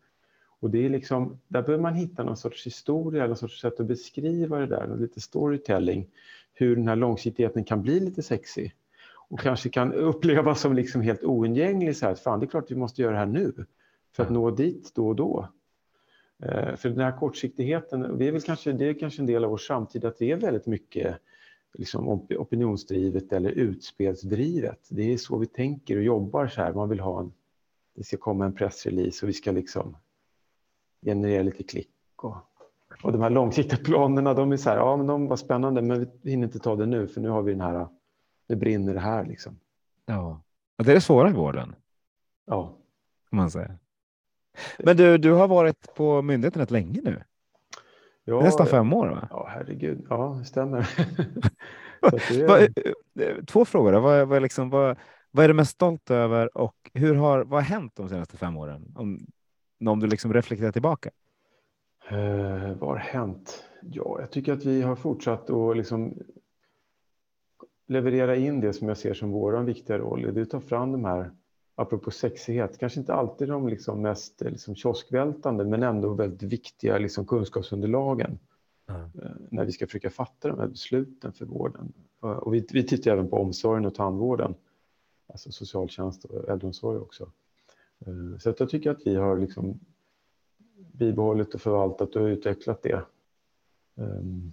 Speaker 2: och det är liksom, där behöver man hitta någon sorts historia, någon sorts sätt att beskriva det där, lite storytelling, hur den här långsiktigheten kan bli lite sexig och kanske kan upplevas som liksom helt oundgänglig. Så här, fan, det är klart vi måste göra det här nu för att nå dit då och då. Eh, för den här kortsiktigheten, det är väl kanske, det är kanske en del av vår samtid att det är väldigt mycket liksom opinionsdrivet eller utspelsdrivet. Det är så vi tänker och jobbar så här. Man vill ha en, det ska komma en pressrelease och vi ska liksom generera lite klick. Och, och de här långsiktiga planerna, de är så här, ja men de var spännande men vi hinner inte ta det nu för nu har vi den här, det brinner det här liksom.
Speaker 1: Ja, det är det svåra i vården.
Speaker 2: Ja.
Speaker 1: man säger. Men du, du har varit på myndigheten rätt länge nu. Ja, Nästan fem år va?
Speaker 2: Ja, herregud. Ja, det stämmer. *laughs*
Speaker 1: är... Två frågor. Vad, vad, liksom, vad, vad är du mest stolt över och hur har, vad har hänt de senaste fem åren? Om, om du liksom reflekterar tillbaka.
Speaker 2: Eh, vad har hänt? Ja, jag tycker att vi har fortsatt att liksom leverera in det som jag ser som vår viktiga roll. Det är att ta fram de här apropå sexighet, kanske inte alltid de liksom mest eh, liksom kioskvältande men ändå väldigt viktiga liksom kunskapsunderlagen mm. när vi ska försöka fatta de här besluten för vården. Och vi, vi tittar även på omsorgen och tandvården, alltså socialtjänst och äldreomsorg också. Eh, så att jag tycker att vi har liksom bibehållit och förvaltat och utvecklat det. Ehm,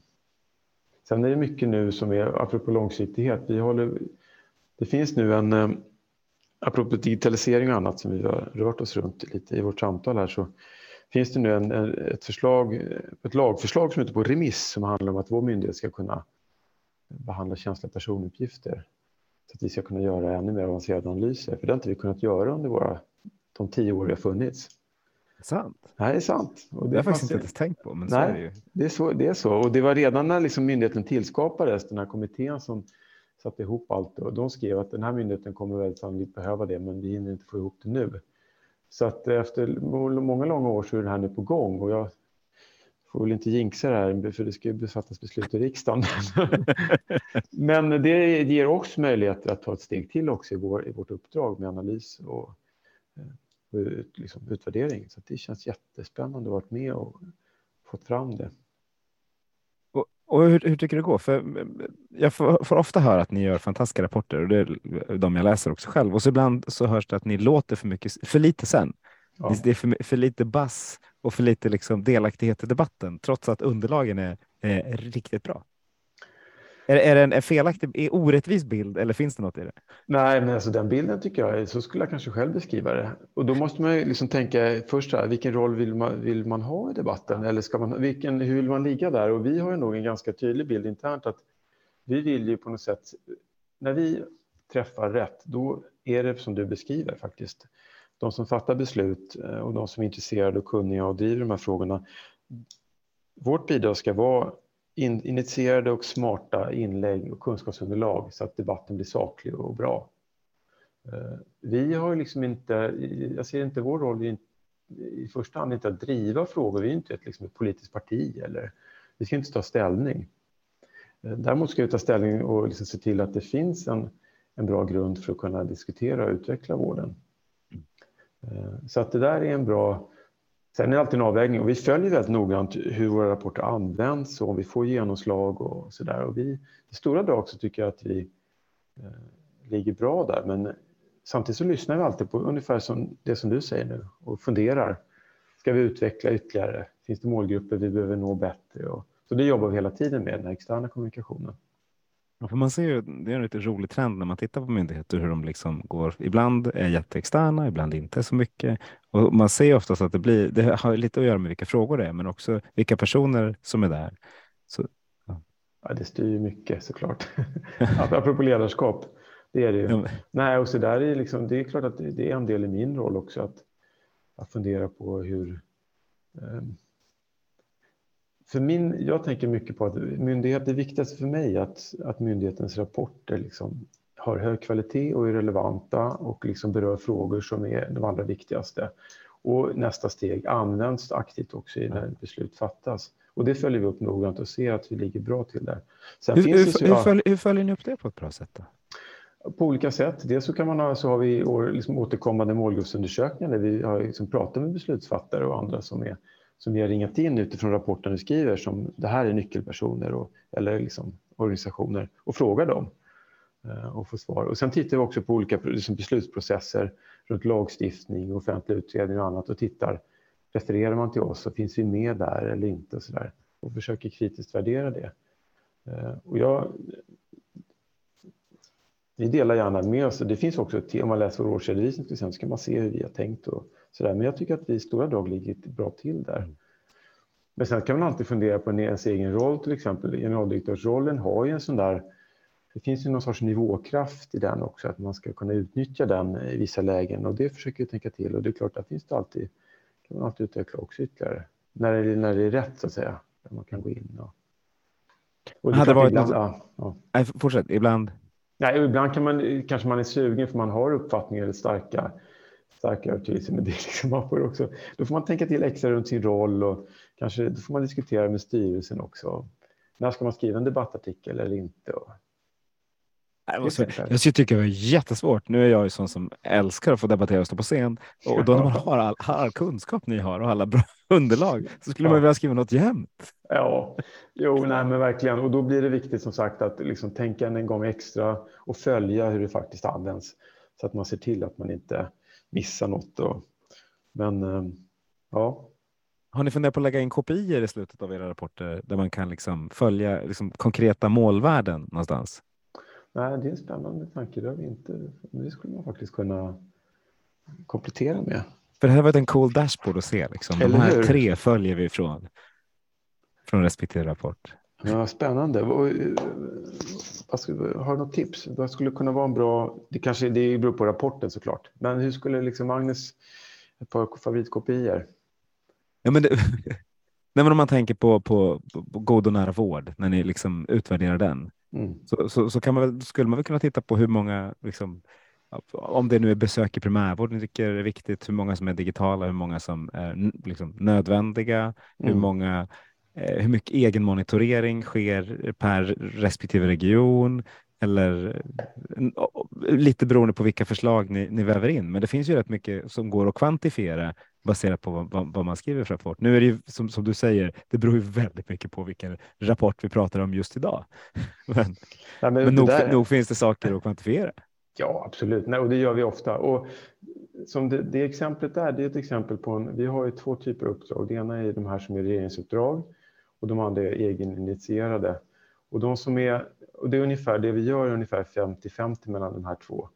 Speaker 2: sen är det mycket nu som är, apropå långsiktighet, vi håller, det finns nu en apropå digitalisering och annat som vi har rört oss runt lite i vårt samtal här så finns det nu en, ett, förslag, ett lagförslag som är ute på remiss som handlar om att vår myndighet ska kunna behandla känsliga personuppgifter. Så att vi ska kunna göra ännu mer avancerade analyser. För det har inte vi kunnat göra under våra, de tio år vi har funnits.
Speaker 1: Sant?
Speaker 2: Nej, det är sant.
Speaker 1: Och det, det har jag faktiskt inte ens tänkt på. Men
Speaker 2: nej,
Speaker 1: så är det, ju.
Speaker 2: Det, är så, det är så. Och det var redan när liksom myndigheten tillskapades, den här kommittén som satte ihop allt och de skrev att den här myndigheten kommer väldigt sannolikt behöva det, men vi hinner inte få ihop det nu. Så att efter många långa år så är det här nu på gång och jag får väl inte jinxa det här för det ska ju fattas beslut i riksdagen. *laughs* men det ger oss möjligheter att ta ett steg till också i, vår, i vårt uppdrag med analys och, eh, och liksom utvärdering. Så det känns jättespännande att ha varit med och fått fram det.
Speaker 1: Och hur, hur, tycker du det går? För jag får, får, ofta höra att ni gör fantastiska rapporter och det är de jag läser också själv. Och så ibland så hörs det att ni låter för mycket, för lite sen. Ja. Det är för, för lite bass och för lite liksom delaktighet i debatten, trots att underlagen är, är riktigt bra. Är, är det en felaktig, är orättvis bild eller finns det något i det?
Speaker 2: Nej, men alltså den bilden tycker jag, så skulle jag kanske själv beskriva det. Och då måste man ju liksom tänka först här, vilken roll vill man, vill man ha i debatten? Eller ska man, vilken, hur vill man ligga där? Och vi har ju nog en ganska tydlig bild internt att vi vill ju på något sätt, när vi träffar rätt, då är det som du beskriver faktiskt. De som fattar beslut eh, och de som är intresserade och kunniga och driver de här frågorna. Vårt bidrag ska vara in, initierade och smarta inlägg och kunskapsunderlag så att debatten blir saklig och bra. Eh, vi har liksom inte, jag ser inte vår roll i, i första hand inte att driva frågor, vi är inte ett, liksom ett politiskt parti eller vi ska inte ta ställning. Eh, däremot ska vi ta ställning och liksom se till att det finns en, en bra grund för att kunna diskutera och utveckla vården. Eh, så att det där är en bra Sen är det alltid en avvägning och vi följer väldigt noggrant hur våra rapporter används och om vi får genomslag och så där. Och vi, I stora drag så tycker jag att vi eh, ligger bra där. Men samtidigt så lyssnar vi alltid på ungefär som det som du säger nu och funderar. Ska vi utveckla ytterligare? Finns det målgrupper vi behöver nå bättre? Och, så det jobbar vi hela tiden med, den här externa kommunikationen.
Speaker 1: Ja, för man ser ju, det är en lite rolig trend när man tittar på myndigheter hur de liksom går. Ibland är jätteexterna, ibland inte så mycket. Och man ser oftast att det blir, det har lite att göra med vilka frågor det är, men också vilka personer som är där. Så, ja.
Speaker 2: Ja, det styr ju mycket såklart. *laughs* Apropå ledarskap. Det är det ju. Ja. Nej, och så där är liksom, det är klart att det är en del i min roll också att, att fundera på hur... Um, för min, jag tänker mycket på att myndighet, det viktigaste för mig är att, att myndighetens rapporter liksom har hög kvalitet och är relevanta och liksom berör frågor som är de allra viktigaste. Och nästa steg används aktivt också när beslut fattas. Och det följer vi upp noggrant och ser att vi ligger bra till där.
Speaker 1: Sen hur, hur, så, hur, följer, hur, följer, ni upp det på ett bra sätt? Då?
Speaker 2: På olika sätt. Dels så, kan man ha, så har vi år, liksom återkommande målgruppsundersökningar där vi har liksom pratat med beslutsfattare och andra som, är, som vi har ringat in utifrån rapporten vi skriver som det här är nyckelpersoner och, eller liksom organisationer och frågar dem eh, och få svar. Och sen tittar vi också på olika liksom beslutsprocesser runt lagstiftning, offentlig utredning och annat och tittar refererar man till oss så finns vi med där eller inte och så där och försöker kritiskt värdera det. Eh, och jag, vi delar gärna med oss. Det finns också, om man läser vår årsredovisning till exempel, så kan man se hur vi har tänkt och så där. Men jag tycker att vi i stora drag ligger bra till där. Men sen kan man alltid fundera på ens egen roll, till exempel generaldirektörsrollen har ju en sån där det finns ju någon sorts nivåkraft i den också, att man ska kunna utnyttja den i vissa lägen och det försöker vi tänka till och det är klart, att finns det alltid kan man alltid utveckla också ytterligare. När det, när det är rätt så att säga. Där man kan gå in och...
Speaker 1: och det hade varit ibland, ja, ja. Nej, fortsätt, ibland.
Speaker 2: Nej, ibland kan man, kanske man är sugen för man har uppfattningar eller starka, starka övertygelser. Men det är liksom, man får också, då får man tänka till extra runt sin roll och kanske då får man diskutera med styrelsen också. När ska man skriva en debattartikel eller inte? Och,
Speaker 1: Alltså, jag tycker det är jättesvårt. Nu är jag ju sån som älskar att få debattera och stå på scen och då när man har all, all kunskap ni har och alla bra *laughs* underlag så skulle ja. man vilja skriva något jämt.
Speaker 2: Ja, jo, nej, men verkligen. Och då blir det viktigt som sagt att liksom tänka en gång extra och följa hur det faktiskt används så att man ser till att man inte missar något. Och, men ehm, ja.
Speaker 1: Har ni funderat på att lägga in kopior i slutet av era rapporter där man kan liksom följa liksom konkreta målvärden någonstans?
Speaker 2: Nej, det är en spännande tanke. Det har vi inte. Det skulle man faktiskt kunna komplettera med.
Speaker 1: För det här var en cool dashboard att se. Liksom. De här tre följer vi från, från respektive rapport.
Speaker 2: Ja, spännande. Har du något tips? Vad skulle kunna vara en bra... Det kanske det beror på rapporten såklart. Men hur skulle liksom Magnus, ett par favoritkopior?
Speaker 1: Ja, men det, *laughs* nej, men om man tänker på, på, på god och nära vård, när ni liksom utvärderar den. Mm. Så, så, så, kan man skulle man väl kunna titta på hur många, liksom, om det nu är besök i primärvården tycker är viktigt, hur många som är digitala, hur många som är liksom, nödvändiga, mm. hur många eh, hur mycket egen monitorering sker per respektive region eller lite beroende på vilka förslag ni, ni väver in. Men det finns ju rätt mycket som går att kvantifiera baserat på vad, vad man skriver för rapport. Nu är det ju som, som, du säger, det beror ju väldigt mycket på vilken rapport vi pratar om just idag. *laughs* men ja, men, men nog, där... nog, finns det saker att kvantifiera.
Speaker 2: Ja, absolut. Nej, och det gör vi ofta. Och som det, det exemplet där, det är ett exempel på en, vi har ju två typer av uppdrag. Det ena är de här som är regeringsuppdrag och de andra är egeninitierade. Och de som är, och det är ungefär det vi gör, ungefär 50-50 mellan de här två.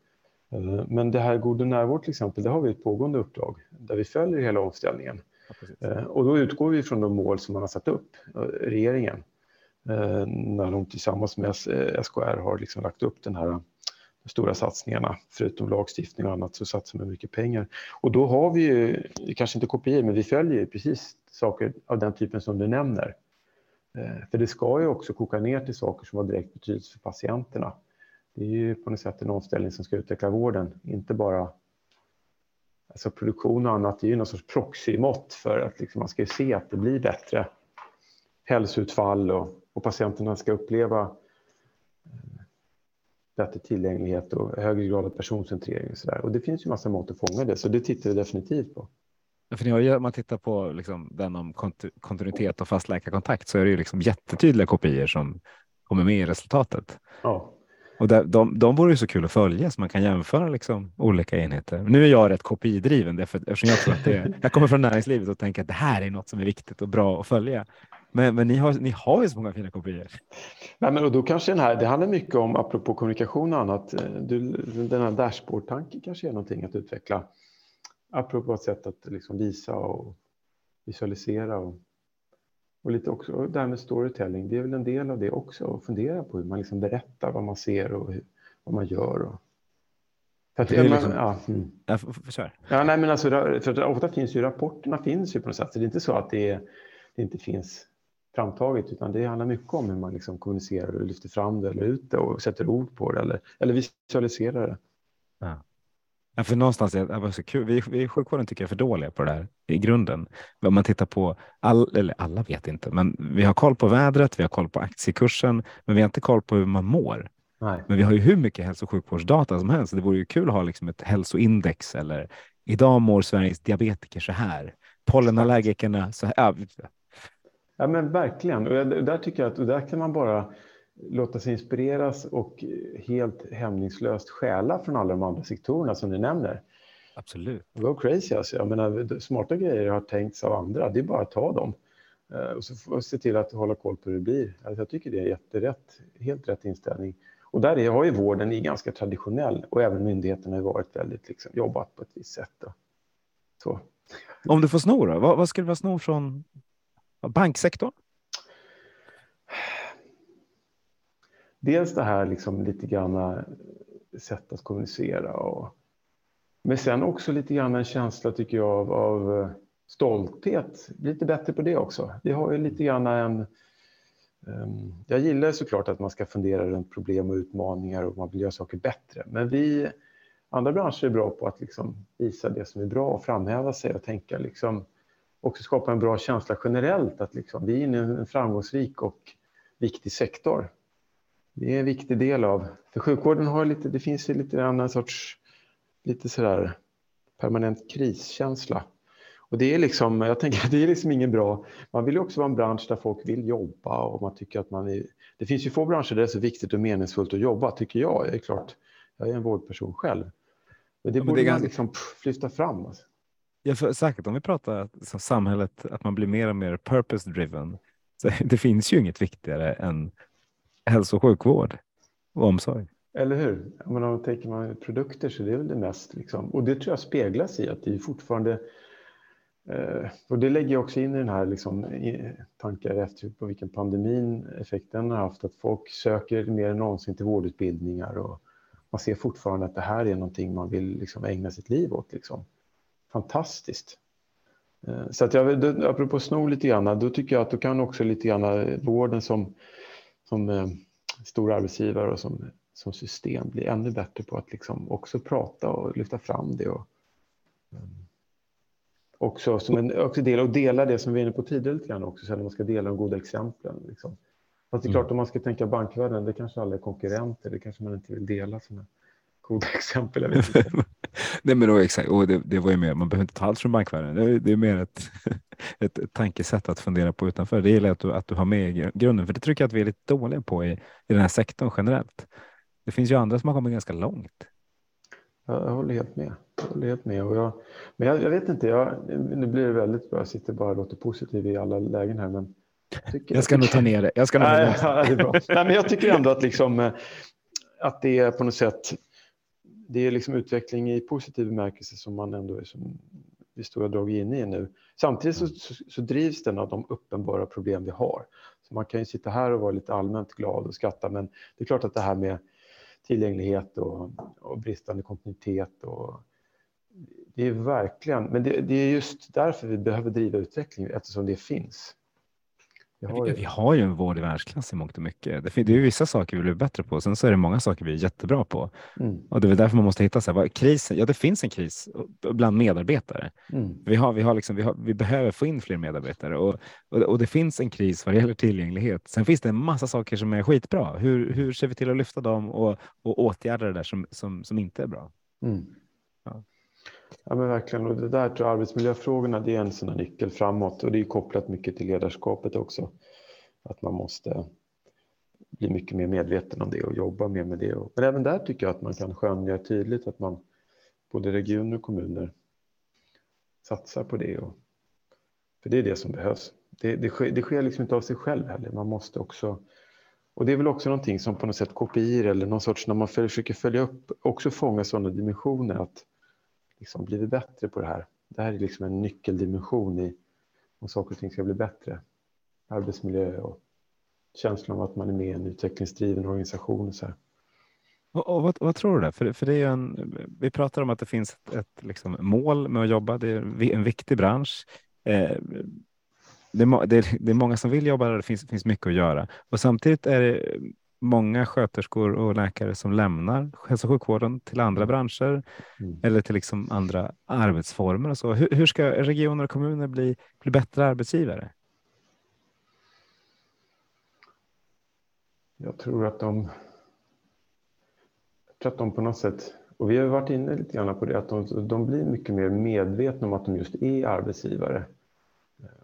Speaker 2: Eh, men det här God och närvård till exempel, det har vi ett pågående uppdrag där vi följer hela omställningen. Ja, eh, och då utgår vi från de mål som man har satt upp, eh, regeringen, när de tillsammans med SKR har liksom lagt upp den här stora satsningarna. Förutom lagstiftning och annat så satsar man mycket pengar. Och då har vi ju, kanske inte kopior, men vi följer ju precis saker av den typen som du nämner. Eh, för det ska ju också koka ner till saker som har direkt betydelse för patienterna det är ju på något sätt en omställning som ska utveckla vården, inte bara alltså produktion och annat. Det är ju någon sorts proxymått för att liksom man ska ju se att det blir bättre hälsoutfall och, och patienterna ska uppleva eh, bättre tillgänglighet och högre grad av personcentrering. Och, så där. och det finns ju massa mått att fånga det, så det tittar vi definitivt på.
Speaker 1: För om man tittar på liksom den om kontinuitet och fast läkarkontakt så är det ju liksom jättetydliga kopior som kommer med i resultatet. Ja. Och där, de, de vore ju så kul att följa så man kan jämföra liksom olika enheter. Nu är jag rätt kopidriven därför, eftersom jag tror att det, jag kommer från näringslivet och tänker att det här är något som är viktigt och bra att följa. Men, men ni, har, ni har ju så många fina kopior.
Speaker 2: Nej, men och då kanske den här, det handlar mycket om, apropå kommunikation och annat, du, den här dashboard-tanken kanske är någonting att utveckla. Apropå ett sätt att liksom visa och visualisera och Och lite också det här med storytelling, det är väl en del av det också, att fundera på hur man liksom berättar vad man ser och hur, vad man gör. Och...
Speaker 1: För att, det är liksom... ja, mm. ja, för,
Speaker 2: ja, nej, men alltså, för ofta finns ju rapporterna finns ju på något sätt, så det är inte så att det, det inte finns framtaget, utan det handlar mycket om hur man liksom kommunicerar och lyfter fram det eller ut det och sätter ord på det eller, eller visualiserar det.
Speaker 1: Ja. Ja, för någonstans är det så kul. Vi, vi i sjukvården tycker jag är för dåliga på det här i grunden. Om man tittar på, all, eller alla vet inte, men vi har koll på vädret, vi har koll på aktiekursen, men vi har inte koll på hur man mår. Nej. Men vi har ju hur mycket hälso och sjukvårdsdata som helst. Det vore ju kul att ha liksom ett hälsoindex eller idag mår Sveriges diabetiker så här. Pollenallergikerna så här. Ja,
Speaker 2: men verkligen. Och där tycker jag att där kan man bara låta sig inspireras och helt hämningslöst stjäla från alla de andra sektorerna som du nämner.
Speaker 1: Absolut.
Speaker 2: Go crazy alltså. Jag menar, smarta grejer har tänkts av andra. Det är bara att ta dem. Eh, och så får se till att hålla koll på hur det blir. Alltså jag tycker det är jätterätt, helt rätt inställning. Och där är, har ju vården är ganska traditionell och även myndigheterna har varit väldigt liksom, jobbat på ett visst sätt. Då. Så.
Speaker 1: Om du får sno då? Vad, vad skulle vara sno från banksektorn?
Speaker 2: Dels det här liksom lite grann sätt att kommunicera och men sen också lite grann en känsla tycker jag av, av eh, stolthet. Lite bättre på det också. Vi har ju lite grann en um, jag gillar såklart att man ska fundera runt problem och utmaningar och man vill göra saker bättre. Men vi, andra branscher är bra på att liksom visa det som är bra och framhäva sig och tänka liksom också skapa en bra känsla generellt att liksom, vi är inne i en framgångsrik och viktig sektor. Det är en viktig del av, för sjukvården har lite, det finns ju lite annan sorts, lite sådär permanent kriskänsla. Och det är liksom, jag tänker att det är liksom ingen bra, man vill ju också vara en bransch där folk vill jobba och man tycker att man är, det finns ju få branscher där det är så viktigt och meningsfullt att jobba, tycker jag. Det är klart, jag är en vårdperson själv. Men det ja, men borde det man liksom pff, lyfta fram. Alltså.
Speaker 1: Ja, för, säkert om vi pratar som samhället, att man blir mer och mer purpose driven. Så *laughs* det finns ju inget viktigare än hälso och sjukvård och omsorg.
Speaker 2: Eller hur? Men om man tänker man produkter så det är väl det mest. Liksom. Och det tror jag speglas i att det är fortfarande eh, och det lägger jag också in i den här liksom, tankar efter på vilken pandemin effekten har haft. Att folk söker mer än någonsin till vårdutbildningar och man ser fortfarande att det här är någonting man vill liksom, ägna sitt liv åt. Liksom fantastiskt. Eh, så att jag, apropå sno lite grann, då tycker jag att då kan också lite grann vården som, som eh, stor arbetsgivare och som, som system bli ännu bättre på att liksom också prata och lyfta fram det. Och, um, också som en också del, och dela det som vi är inne på tidigare lite grann också, så när man ska dela de goda exemplen. Liksom. Fast det är klart, mm. om man ska tänka bankvärlden, det kanske alla är konkurrenter, det kanske man inte vill dela sina goda *laughs* exempel. Jag vet inte.
Speaker 1: Nej, men då, exakt. Och det, det var ju mer, man behöver inte ta allt från bankvärlden. Det, det är mer ett, ett, *laughs* ett tankesätt att fundera på utanför. Det jag att du, att du har med i grunden, för det tycker jag att vi är lite dåliga på i, i den här sektorn generellt. Det finns ju andra som har kommit ganska långt.
Speaker 2: Jag håller helt med. Jag håller helt med. Och jag, men jag, jag, vet inte, jag, nu blir det väldigt bra. Jag sitter bara och låter positiv i alla lägen här. Men
Speaker 1: jag, jag ska nog ta ner det. Jag ska nog *laughs* Nej,
Speaker 2: bra. Nej, men jag tycker ändå att, liksom, eh, att det är på något sätt det är liksom utveckling i positiv bemärkelse som man ändå är som i stora drag inne i nu. Samtidigt så, så, så, drivs den av de uppenbara problem vi har. Så man kan ju sitta här och vara lite allmänt glad och skratta, men det är klart att det här med tillgänglighet och, och bristande kontinuitet och det är verkligen, men det, det, är just därför vi behöver driva utveckling eftersom det finns.
Speaker 1: Vi har, ju... vi har ju en vård i världsklass i mångt och mycket. Det, det är vissa saker vi blir bättre på. Sen så är det många saker vi är jättebra på. Mm. Och det är därför man måste hitta så här, vad, krisen. Ja, det finns en kris bland medarbetare. Mm. Vi, har, vi, har liksom, vi, har, vi behöver få in fler medarbetare och, och, och, det finns en kris vad det gäller tillgänglighet. Sen finns det en massa saker som är skitbra. Hur, hur ser vi till att lyfta dem och, och åtgärda det där som, som, som inte är bra? Mm.
Speaker 2: Ja. Men verkligen. Och det där tror jag, arbetsmiljöfrågorna det är en sån nyckel framåt och det är kopplat mycket till ledarskapet också. Att man måste bli mycket mer medveten om det och jobba mer med det. Men även där tycker jag att man kan skönja tydligt att man både regioner och kommuner satsar på det. Och, för det är det som behövs. Det, det, sker, det sker liksom inte av sig själv heller. Man måste också och det är väl också någonting som på något sätt kopior eller någon sorts när man försöker följa upp också fånga sådana dimensioner att liksom blivit bättre på det här. Det här är liksom en nyckeldimension i om saker och ting ska bli bättre. arbetsmiljö och känslan av att man är med i en utvecklingsdriven organisation. Och så här.
Speaker 1: Och, och vad, vad, tror du? För, för det är en, vi pratar om att det finns ett, ett liksom mål med att jobba. Det är en viktig bransch. Eh, det, är, det, är, det, är, många som vill jobba där. Det finns, finns mycket att göra. Och samtidigt är det många sköterskor och läkare som lämnar hälso och sjukvården till andra mm. branscher mm. eller till liksom andra arbetsformer. Och så. Hur, hur, ska regioner och kommuner bli, bli bättre arbetsgivare?
Speaker 2: Jag tror att de tror att de på något sätt, och vi har varit inne lite grann på det, att de, de blir mycket mer medvetna om att de just är arbetsgivare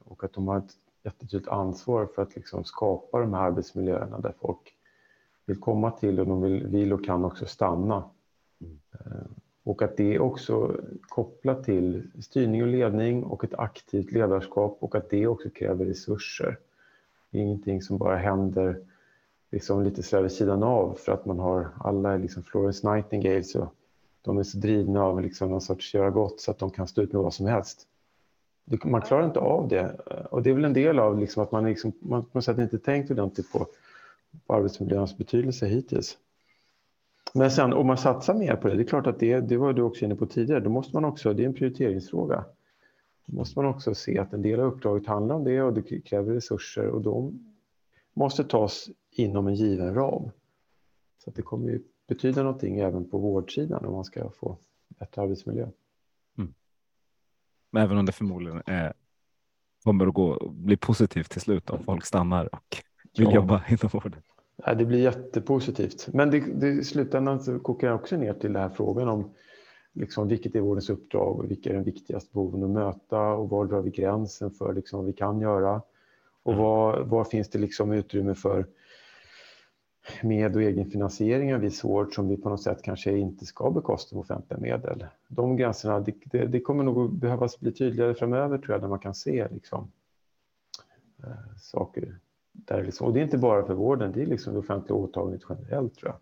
Speaker 2: och att de har ett jättetydligt ansvar för att liksom skapa de här arbetsmiljöerna där folk vill komma till och de vill, vill och kan också stanna. Mm. Och att det är också kopplat till styrning och ledning och ett aktivt ledarskap och att det också kräver resurser. Det är ingenting som bara händer liksom lite så vid sidan av för att man har alla liksom Florence Nightingale så de är så drivna av liksom någon sorts göra gott så att de kan stå ut med vad som helst. Man klarar inte av det och det är väl en del av liksom att man, liksom, man på något sätt inte tänkt ordentligt på, på arbetsmiljöns betydelse hittills. Men sen om man satsar mer på det, det är klart att det, det var du också inne på tidigare, då måste man också, det är en prioriteringsfråga. Då måste man också se att en del av uppdraget handlar om det och det kräver resurser och de måste tas inom en given ram. Så att det kommer ju betyda någonting även på vårdsidan om man ska få bättre arbetsmiljö. Mm.
Speaker 1: Även om det förmodligen är, kommer att gå, bli positivt till slut om folk stannar och vill ja. jobba *laughs* inom vården.
Speaker 2: Ja, det blir jättepositivt. Men det, det, i slutändan så kokar det också ner till den här frågan om liksom, vilket är vårdens uppdrag och vilka är den viktigaste behoven att möta och var drar vi gränsen för liksom, vad vi kan göra och mm. var, var finns det liksom utrymme för med och egenfinansiering av viss vård som vi på något sätt kanske inte ska bekosta med offentliga medel. De gränserna, det, det, det kommer nog behövas bli tydligare framöver tror jag, när man kan se liksom, äh, saker där. Liksom, och det är inte bara för vården, det är liksom det offentliga åtagandet generellt tror jag.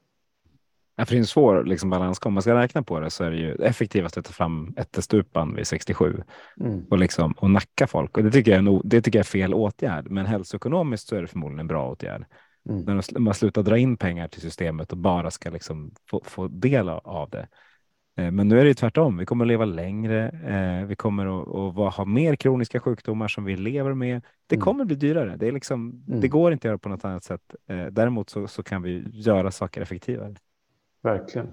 Speaker 1: Ja, för det är en svår liksom, balans. Om man ska räkna på det så är det ju effektivast att ta fram ett stupan vid 67 mm. och, liksom, och nacka folk. Och det tycker, jag är, det tycker jag är fel åtgärd, men hälsoekonomiskt så är det förmodligen en bra åtgärd. Mm. När man slutar dra in pengar till systemet och bara ska liksom få, få del av det. Eh, men nu är det tvärtom. Vi kommer att leva längre. Eh, vi kommer att, att ha mer kroniska sjukdomar som vi lever med. Det mm. kommer att bli dyrare. Det, är liksom, mm. det går inte att göra på något annat sätt. Eh, däremot så, så kan vi göra saker effektivare.
Speaker 2: Verkligen.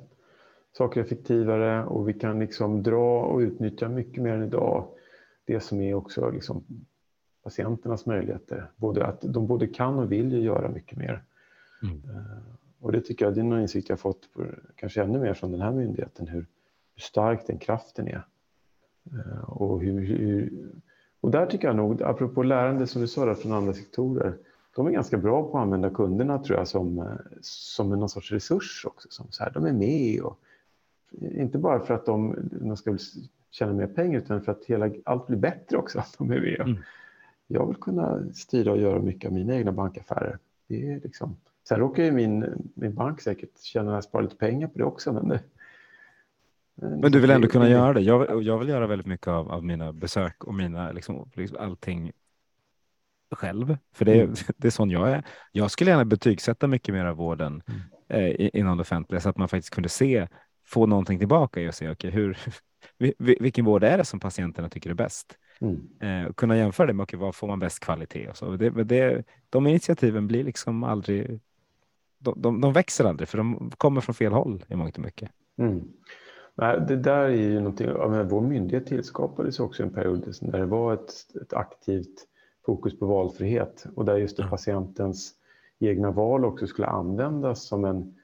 Speaker 2: Saker effektivare och vi kan liksom dra och utnyttja mycket mer än idag. Det som är också liksom patienternas möjligheter. Både att de både kan och vill ju göra mycket mer. Mm. Och det tycker jag det är en insikt jag fått, på, kanske ännu mer från den här myndigheten, hur, hur stark den kraften är. Eh, och, hur, hur, och där tycker jag nog, apropå lärande som du sa där, från andra sektorer, de är ganska bra på att använda kunderna tror jag som, eh, som någon sorts resurs också. Som så här, de är med och inte bara för att de, de ska tjäna mer pengar utan för att hela, allt blir bättre också *laughs* att de är med. Mm jag vill kunna styra och göra mycket av mina egna bankaffärer. Det är liksom, sen råkar ju min, min bank säkert jag sparar lite pengar på det också. Men, det,
Speaker 1: men du vill ändå kunna göra det. Jag, jag vill göra väldigt mycket av, av mina besök och mina liksom, liksom allting själv, för det, mm. *laughs* det är sån jag är. Jag skulle gärna betygsätta mycket mer av vården mm. eh, inom det offentliga så att man faktiskt kunde se, få någonting tillbaka och se okay, hur, *laughs* vilken vård är det som patienterna tycker är bäst. Mm. Eh, kunna jämföra det med okay, vad får man bäst kvalitet och så. Det, det, de initiativen blir liksom aldrig. De, de, de, växer aldrig för de kommer från fel håll i mångt och mycket. Mm.
Speaker 2: Nej, det där är ju någonting. Vår myndighet tillskapades också en period där det var ett, ett aktivt fokus på valfrihet och där just det, patientens egna val också skulle användas som en,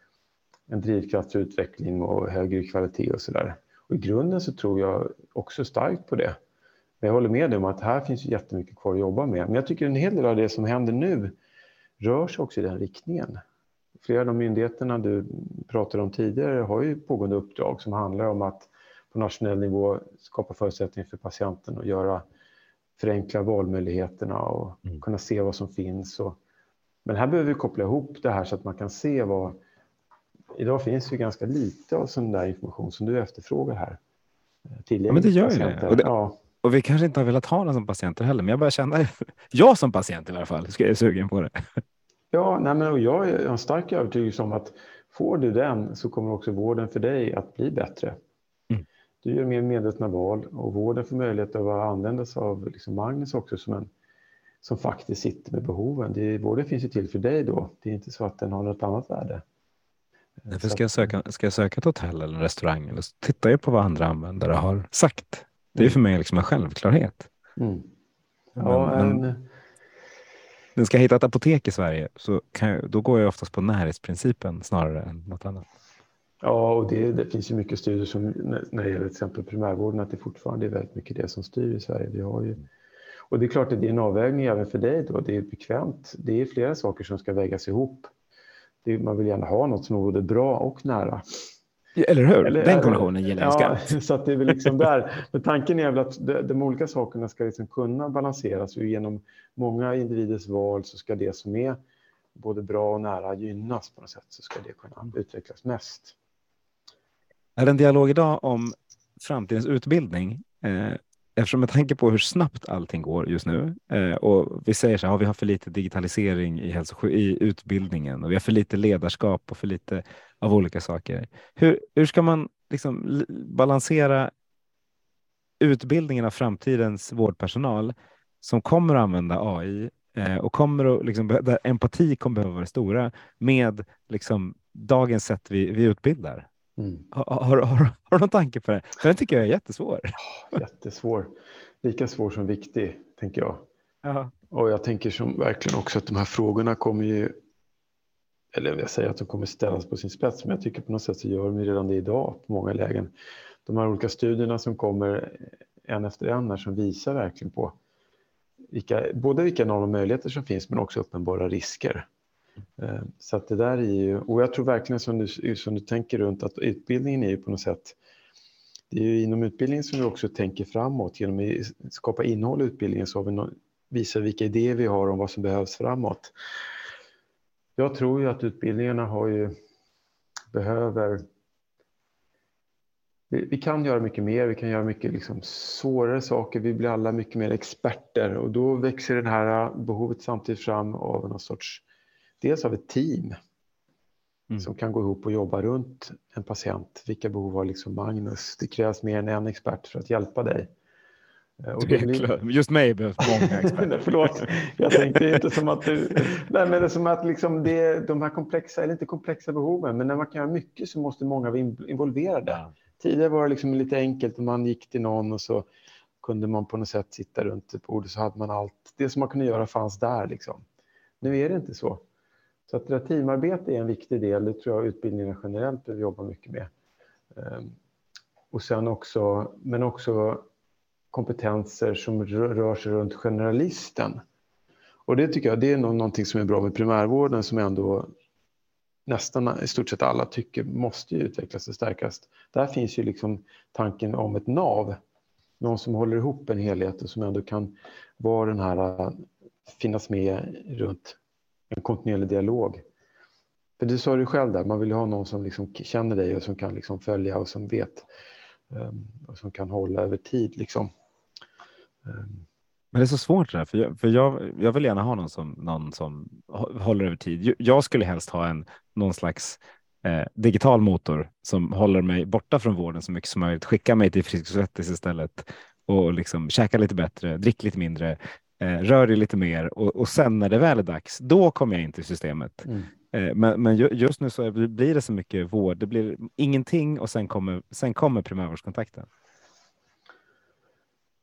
Speaker 2: en drivkraft för utveckling och högre kvalitet och så där. Och I grunden så tror jag också starkt på det. Men jag håller med dig om att här finns jättemycket kvar att jobba med. Men jag tycker en hel del av det som händer nu rör sig också i den riktningen. Flera av de myndigheterna du pratade om tidigare har ju pågående uppdrag som handlar om att på nationell nivå skapa förutsättningar för patienten och göra förenkla valmöjligheterna och mm. kunna se vad som finns. Och, men här behöver vi koppla ihop det här så att man kan se vad... Idag finns ju ganska lite av sån där information som du efterfrågar här.
Speaker 1: Ja, men det gör ju det. det.
Speaker 2: Ja.
Speaker 1: och vi kanske inte har velat ha den som patienter heller, men jag börjar känna, *laughs* jag som patient i alla fall, ska jag sugen på det.
Speaker 2: Ja, nej men, och jag är en stark övertygelse om att får du den så kommer också vården för dig att bli bättre. Mm. Du gör mer medvetna val och vården får möjlighet att använda sig av liksom Magnus också som en som faktiskt sitter med behoven. Det, vården finns ju till för dig då. Det är inte så att den har något annat värde.
Speaker 1: Därför ska jag, söka, ska jag söka ett hotell eller en restaurang eller så tittar jag på vad andra användare har sagt. Det är för mig liksom en självklarhet. Mm. Ja, men, men, men ska jag hitta ett apotek i Sverige så jag, då går jag oftast på närhetsprincipen snarare än något annat.
Speaker 2: Ja, och det, det finns ju mycket studier som när det gäller till exempel primärvården att det fortfarande är väldigt mycket det som styr i Sverige. Vi har ju, och det är klart att det är en avvägning även för dig då. Det är bekvämt. Det är flera saker som ska vägas ihop. Det, man vill gärna ha något som är både bra och nära.
Speaker 1: Eller hur? Eller, Den kombinationen gillar jag
Speaker 2: ja, *laughs* så att det är väl liksom där. *laughs* Men tanken är väl att de, de olika sakerna ska liksom kunna balanseras och genom många individers val så ska det som är både bra och nära gynnas på något sätt så ska det kunna utvecklas mest.
Speaker 1: Är det en dialog idag om framtidens utbildning? Eh, eftersom med tanke på hur snabbt allting går just nu eh, och vi säger så här, ja, vi har för lite digitalisering i, hälso i utbildningen och vi har för lite ledarskap och för lite av olika saker. Hur, hur ska man liksom balansera utbildningen av framtidens vårdpersonal som kommer att använda AI eh, och kommer att, liksom, där empati kommer behöva vara det stora med liksom, dagens sätt vi, vi utbildar? Mm. Har, har, har, har, du någon tanke på det? För den tycker jag är jättesvår.
Speaker 2: Jättesvår. Lika svår som viktig, tänker jag. Aha. Och jag tänker som verkligen också att de här frågorna kommer ju, eller jag säger att de kommer ställas på sin spets, men jag tycker på något sätt så gör de redan det idag på många lägen. De här olika studierna som kommer en efter en här som visar verkligen på vilka, både vilka enorma möjligheter som finns men också uppenbara risker. Eh, så att det där är ju, och jag tror verkligen som du, som du tänker runt att utbildningen är ju på något sätt, det är ju inom utbildningen som vi också tänker framåt genom att skapa innehåll i utbildningen så har vi no, visar vilka idéer vi har om vad som behövs framåt. Jag tror ju att utbildningarna har ju, behöver vi, kan göra mycket mer, vi kan göra mycket liksom svårare saker, vi blir alla mycket mer experter och då växer det här behovet samtidigt fram av någon sorts dels av ett team mm. som kan gå ihop och jobba runt en patient. Vilka behov har liksom Magnus? Det krävs mer än en expert för att hjälpa dig.
Speaker 1: Eh, och blir... Just mig behövs många *laughs* experter.
Speaker 2: Förlåt, jag tänkte inte som att du... Nej, men det är som att liksom det, de här komplexa, eller inte komplexa behoven, men när man kan göra mycket så måste många vara involverade. Ja. Tidigare var det liksom lite enkelt om man gick till någon och så kunde man på något sätt sitta runt ett bord och så hade man allt. Det som man kunde göra fanns där. Liksom. Nu är det inte så. Så att teamarbete är en viktig del, det tror jag utbildningarna generellt behöver jobba mycket med. Ehm, och sen också, men också kompetenser som rör sig runt generalisten. Och det tycker jag det är någonting som är bra med primärvården som ändå nästan i stort sett alla tycker måste utvecklas och stärkas. Där finns ju liksom tanken om ett nav, någon som håller ihop en helhet och som ändå kan vara den här, äh, finnas med runt en kontinuerlig dialog. För du sa det själv där, man vill ha någon som liksom känner dig och som kan liksom följa och som vet ehm, och som kan hålla över tid. Liksom.
Speaker 1: Ehm. Men det är så svårt det där, för, jag, för jag, jag vill gärna ha någon som, någon som håller över tid. Jag skulle helst ha en någon slags eh, digital motor som håller mig borta från vården så mycket som möjligt, skickar mig till Frisk istället och liksom käka lite bättre, drick lite mindre, rör dig lite mer och, och sen när det väl är dags, då kommer jag in till systemet. Mm. Eh, men, men just nu så blir det så mycket vård. Det blir ingenting och sen kommer, sen kommer primärvårdskontakten.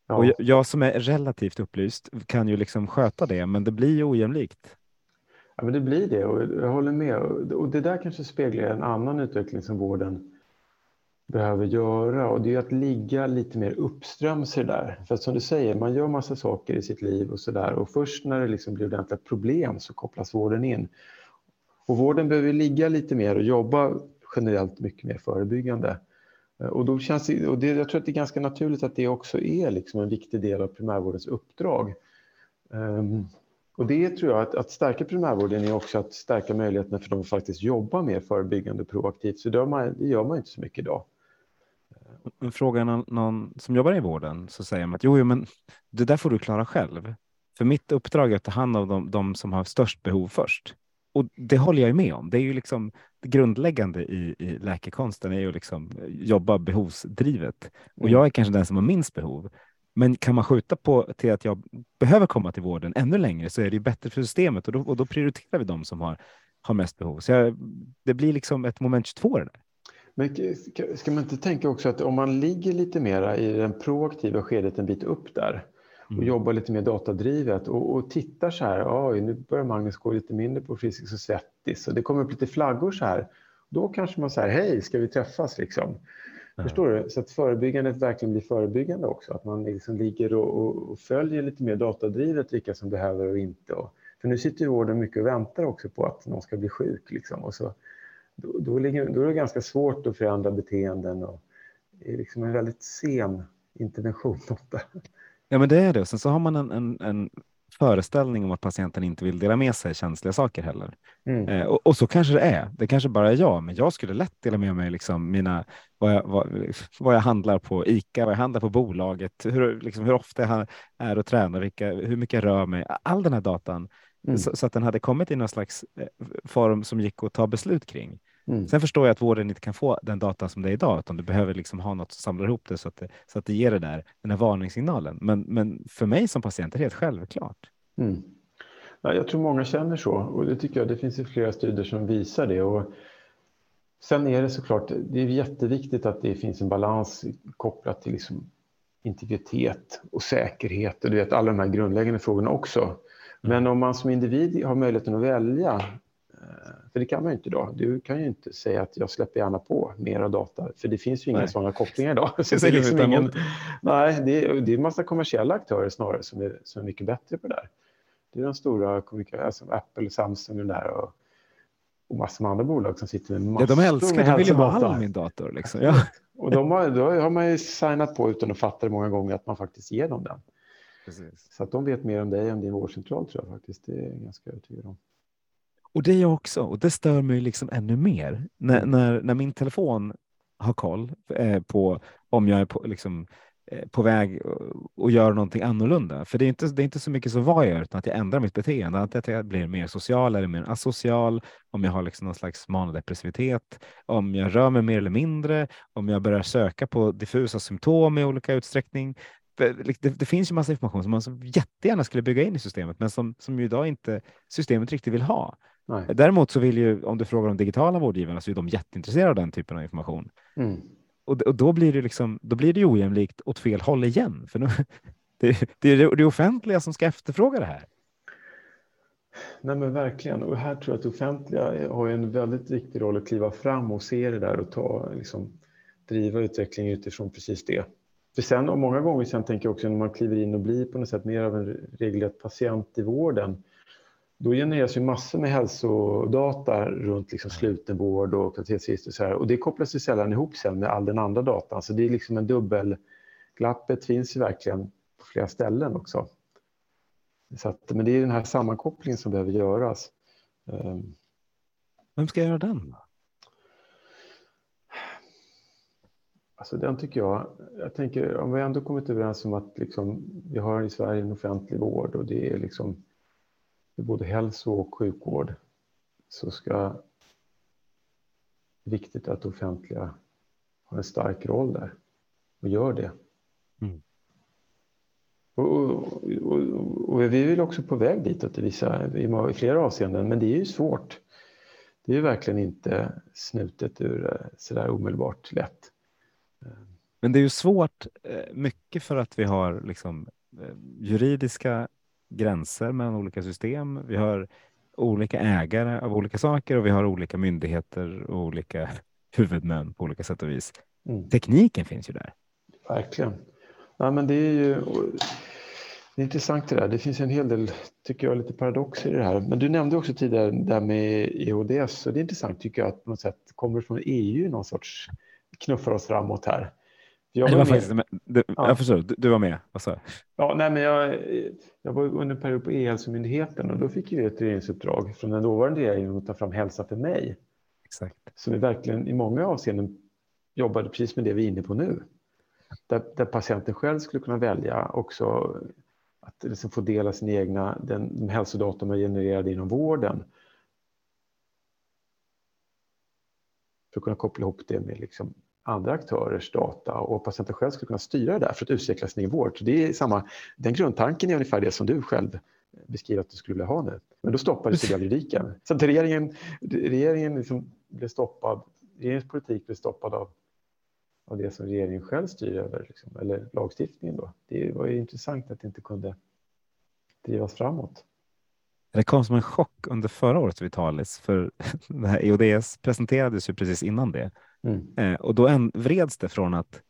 Speaker 1: Ja. Och jag, jag, som är relativt upplyst kan ju liksom sköta det, men det blir ju ojämlikt.
Speaker 2: Ja, men det blir det och jag håller med. Och det där kanske speglar en annan utveckling som vården behöver göra och det är att ligga lite mer uppströms i det där. För att som du säger, man gör massa saker i sitt liv och så där och först när det liksom blir ordentliga problem så kopplas vården in. Och vården behöver ligga lite mer och jobba generellt mycket mer förebyggande. Eh, och, då känns det, och det, jag tror att det är ganska naturligt att det också är liksom en viktig del av primärvårdens uppdrag. Um, och det tror jag att, att stärka primärvården är också att stärka möjligheterna för dem att faktiskt jobba mer förebyggande och proaktivt. Så det gör man, det gör man inte så mycket idag
Speaker 1: frågar någon, någon, som jobbar i vården så säger man att jo, jo, men det där får du klara själv. För mitt uppdrag är att ta hand om de, de som har störst behov först. Och det håller jag med om. Det är ju liksom det grundläggande i, i läkekonsten är ju liksom jobba behovsdrivet. Och
Speaker 2: Mm.
Speaker 1: jag är kanske den som har minst behov. Men kan man skjuta på till att jag behöver komma till vården ännu längre så är det ju bättre för systemet och då, och då prioriterar vi de som har, har mest behov. Så jag, det blir liksom ett moment 22 det där.
Speaker 2: Men ska- man inte tänka också att om man ligger lite mera i den proaktiva skedet en bit upp där och
Speaker 1: Mm.
Speaker 2: jobbar lite mer datadrivet och, och tittar så här, oj nu börjar Magnus gå lite mindre på Friskis och Svettis och det kommer upp lite flaggor så här. Då kanske man säger, hej ska vi träffas liksom?
Speaker 1: Ja.
Speaker 2: Förstår du? Så att förebyggandet verkligen blir förebyggande också. Att man liksom ligger och, och, och följer lite mer datadrivet vilka som behöver och inte. Och, för nu sitter ju vården mycket och väntar också på att någon ska bli sjuk. Liksom. Och så, då, då, ligger, då är det ganska svårt att förändra beteenden. Och det är liksom en väldigt sen intervention *laughs* ofta.
Speaker 1: Ja, men det är det. Och sen så har man en, en, en föreställning om att patienten inte vill dela med sig känsliga saker heller.
Speaker 2: Mm.
Speaker 1: Eh, och, och så kanske det är. Det kanske bara är jag, men jag skulle lätt dela med mig liksom mina, vad, jag, vad, vad jag handlar på ICA, vad jag handlar på bolaget, hur, liksom, hur ofta jag är och tränar, vilka, hur mycket jag rör mig. All den här datan,
Speaker 2: Mm.
Speaker 1: så, så att den hade kommit i någon slags eh, form som gick att ta beslut kring.
Speaker 2: Mm.
Speaker 1: Sen förstår jag att vården inte kan få den data som det är idag, utan du behöver liksom ha något som samlar ihop det så att det, så att det ger det där, den här varningssignalen. Men, men för mig som patient är det helt självklart.
Speaker 2: Mm. Ja, jag tror många känner så och det tycker jag det finns ju flera studier som visar det. Och sen är det såklart, det är jätteviktigt att det finns en balans kopplat till liksom integritet och säkerhet och du vet alla de här grundläggande frågorna också. Men om man som individ har möjligheten att välja, för det kan man ju inte idag. Du kan ju inte säga att jag släpper gärna på mera data, för det finns ju inga
Speaker 1: Nej.
Speaker 2: sådana kopplingar idag. *laughs* Så
Speaker 1: Det
Speaker 2: är liksom ingen, nej, det är, det är en massa kommersiella aktörer snarare som är, som är mycket bättre på det där. Det är de stora kommunikationerna som Apple, Samsung och, där och, och massor med andra bolag som sitter med
Speaker 1: Ja,
Speaker 2: massor
Speaker 1: de älskar,
Speaker 2: med
Speaker 1: de vill ju ha all min dator. Liksom. Ja. *laughs*
Speaker 2: Och de har, då har man ju signat på utan att fatta det många gånger att man faktiskt ger dem den.
Speaker 1: Precis.
Speaker 2: Så att de vet mer om dig än din vårdcentral tror jag faktiskt. Det är jag ganska övertygad om.
Speaker 1: Och det är jag också. Och det stör mig liksom ännu mer. När,
Speaker 2: Mm.
Speaker 1: när, när min telefon har koll eh, på om jag är på, liksom, eh, på väg och, och gör någonting annorlunda. För det är, inte, det är inte så mycket så vad jag gör, utan att jag ändrar mitt beteende. Att jag blir mer social eller mer asocial, om jag har liksom någon slags manodepressivitet, om jag rör mig mer eller mindre, om jag börjar söka på diffusa symptom i olika utsträckning. Det, det finns ju massa information som man så jättegärna skulle bygga in i systemet, men som, som idag inte systemet riktigt vill ha.
Speaker 2: Nej.
Speaker 1: Däremot så vill ju, om du frågar de digitala vårdgivarna, så är de jätteintresserade av den typen av information.
Speaker 2: Mm.
Speaker 1: Och, och då blir det liksom, då blir det ojämlikt åt fel håll igen. För nu, *laughs* det, det är det, offentliga som ska efterfråga det här.
Speaker 2: Nej men verkligen. Och här tror jag att det offentliga har en väldigt viktig roll att kliva fram och se det där och ta, liksom, driva utvecklingen utifrån precis det. För sen, och många gånger sen tänker jag också när man kliver in och blir på något sätt mer av en regelrätt patient i vården, då genereras ju massor med hälsodata runt liksom slutenvård och kvalitetsregister och så här. Och det kopplas ju sällan ihop sen med all den andra datan. Så det är liksom en dubbel... Glappet finns ju verkligen på flera ställen också. Så att, men det är den här sammankopplingen som behöver göras. Ehm,
Speaker 1: Vem ska göra den?
Speaker 2: Alltså den tycker jag, jag tänker om vi ändå kommit överens om att liksom, vi har i Sverige en offentlig vård och det är liksom är både hälso och sjukvård så ska det viktigt att det offentliga har en stark roll där och gör det.
Speaker 1: Mm.
Speaker 2: Och, och, och, vi är väl också på väg ditåt i, vissa, i flera avseenden, men det är ju svårt. Det är ju verkligen inte snutet ur eh, sådär omedelbart lätt.
Speaker 1: Men det är ju svårt, eh, mycket för att vi har liksom, eh, juridiska gränser mellan olika system. Vi har olika ägare av olika saker och vi har olika myndigheter och olika *laughs* huvudmän på olika sätt och vis.
Speaker 2: Mm.
Speaker 1: Tekniken finns ju där.
Speaker 2: Verkligen. Ja, men det är ju det är intressant det där. Det finns en hel del, tycker jag, lite paradoxer i det här. Men du nämnde också tidigare det här med EHDS och det är intressant tycker jag att på något sätt kommer från EU någon sorts knuffar oss framåt här. Jag
Speaker 1: det var
Speaker 2: med-
Speaker 1: faktiskt, men, det,
Speaker 2: Ja.
Speaker 1: Jag förstår, du, du var med. Du?
Speaker 2: Ja, nej, men jag, jag var under en period på E-hälsomyndigheten och då fick vi ett regeringsuppdrag från den dåvarande regeringen att ta fram Hälsa för mig
Speaker 1: Exakt.
Speaker 2: som är verkligen i många avseenden jobbade precis med det vi är inne på nu. Där, där patienten själv skulle kunna välja också att liksom få dela sin egna, den, de hälsodata man genererade inom vården. För att kunna koppla ihop det med liksom andra aktörers data och patienten själv skulle kunna styra det där för att utveckla sin egen vård. Så det är samma, den grundtanken är ungefär det som du själv beskriver att du skulle vilja ha nu. Men då stoppades det av juridiken. Så att regeringen, regeringen liksom blev stoppad, regeringens politik blev stoppad av, av det som regeringen själv styr över, liksom, eller lagstiftningen då. Det var ju intressant att det inte kunde drivas framåt.
Speaker 1: Det kom som en chock under förra årets Vitalis, för *laughs* här EODS presenterades ju precis innan det. Mm. Eh, och då en, vreds det från att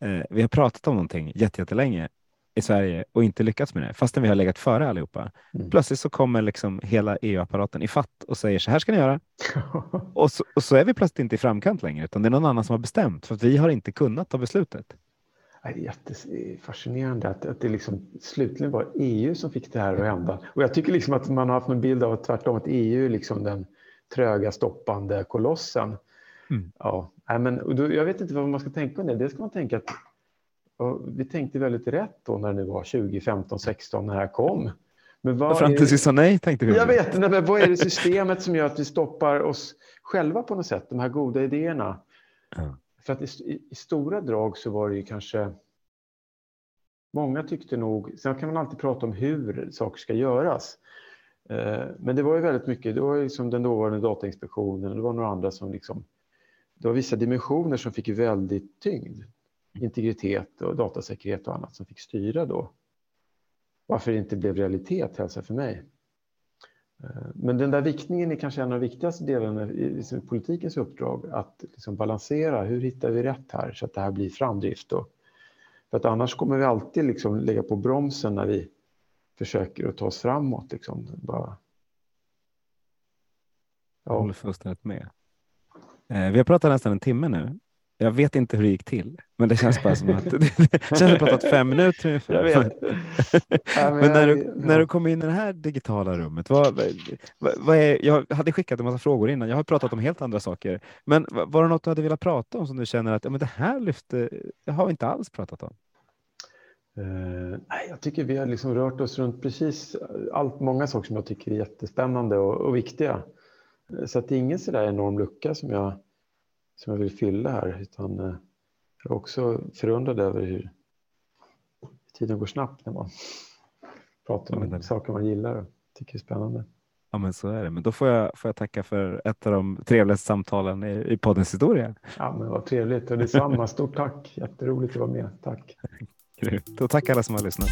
Speaker 1: eh, vi har pratat om någonting jättelänge i Sverige och inte lyckats med det, fastän vi har legat före allihopa. Mm. Plötsligt så kommer liksom hela EU-apparaten i fatt och säger så här ska ni göra. *laughs* och, så, och så är vi plötsligt inte i framkant längre, utan det är någon annan som har bestämt för att vi har inte kunnat ta beslutet.
Speaker 2: Det är jättefascinerande att, att det liksom slutligen var EU som fick det här att hända. Och jag tycker liksom att man har haft en bild av att tvärtom att EU är liksom den tröga stoppande kolossen. Mm. Ja, men, då, jag vet inte vad man ska tänka om det. Det ska man tänka att vi tänkte väldigt rätt då när det nu var 2015, 16 när det här kom.
Speaker 1: Men vad Fram tills vi sa nej tänkte vi.
Speaker 2: Jag vet, nej, men vad är det systemet som gör att vi stoppar oss själva på något sätt, de här goda idéerna? Mm. För att i, i, stora drag så var det ju kanske Många tyckte nog, sen kan man alltid prata om hur saker ska göras. Eh, men det var ju väldigt mycket, det var ju liksom den dåvarande Datainspektionen och det var några andra som liksom, det var vissa dimensioner som fick väldigt tyngd. Integritet och datasäkerhet och annat som fick styra då. Varför det inte blev realitet hälsa för mig. Eh, men den där viktningen är kanske en av de viktigaste delarna i liksom politikens uppdrag, att liksom balansera, hur hittar vi rätt här så att det här blir framdrift. Och, för att annars kommer vi alltid liksom lägga på bromsen när vi försöker att ta oss framåt. Liksom. Bara... Ja.
Speaker 1: Jag håller fullständigt med. Eh, vi har pratat nästan en timme nu. Jag vet inte hur det gick till, men det känns bara som att *laughs* det känns som att pratat fem minuter ungefär. Jag vet. *laughs* men när du, när du kom in i det här digitala rummet, vad, vad, vad, är, jag hade skickat en massa frågor innan. Jag har pratat om helt andra saker, men var det något du hade velat prata om som du känner att ja, men det här lyfte, det har vi inte alls pratat om?
Speaker 2: Uh, jag tycker vi har liksom rört oss runt precis allt, många saker som jag tycker är jättespännande och, och viktiga. Så att det är ingen sådär enorm lucka som jag som jag vill fylla här, utan eh, jag är också förundrad över hur tiden går snabbt när man pratar om ja, saker man gillar och tycker är spännande.
Speaker 1: Ja, men så är det. Men då får jag, får jag tacka för ett av de trevligaste samtalen i, i poddens historia.
Speaker 2: Ja, men vad trevligt och detsamma. Stort tack. Jätteroligt att vara med. Tack.
Speaker 1: Grymt. Och tack alla som har lyssnat.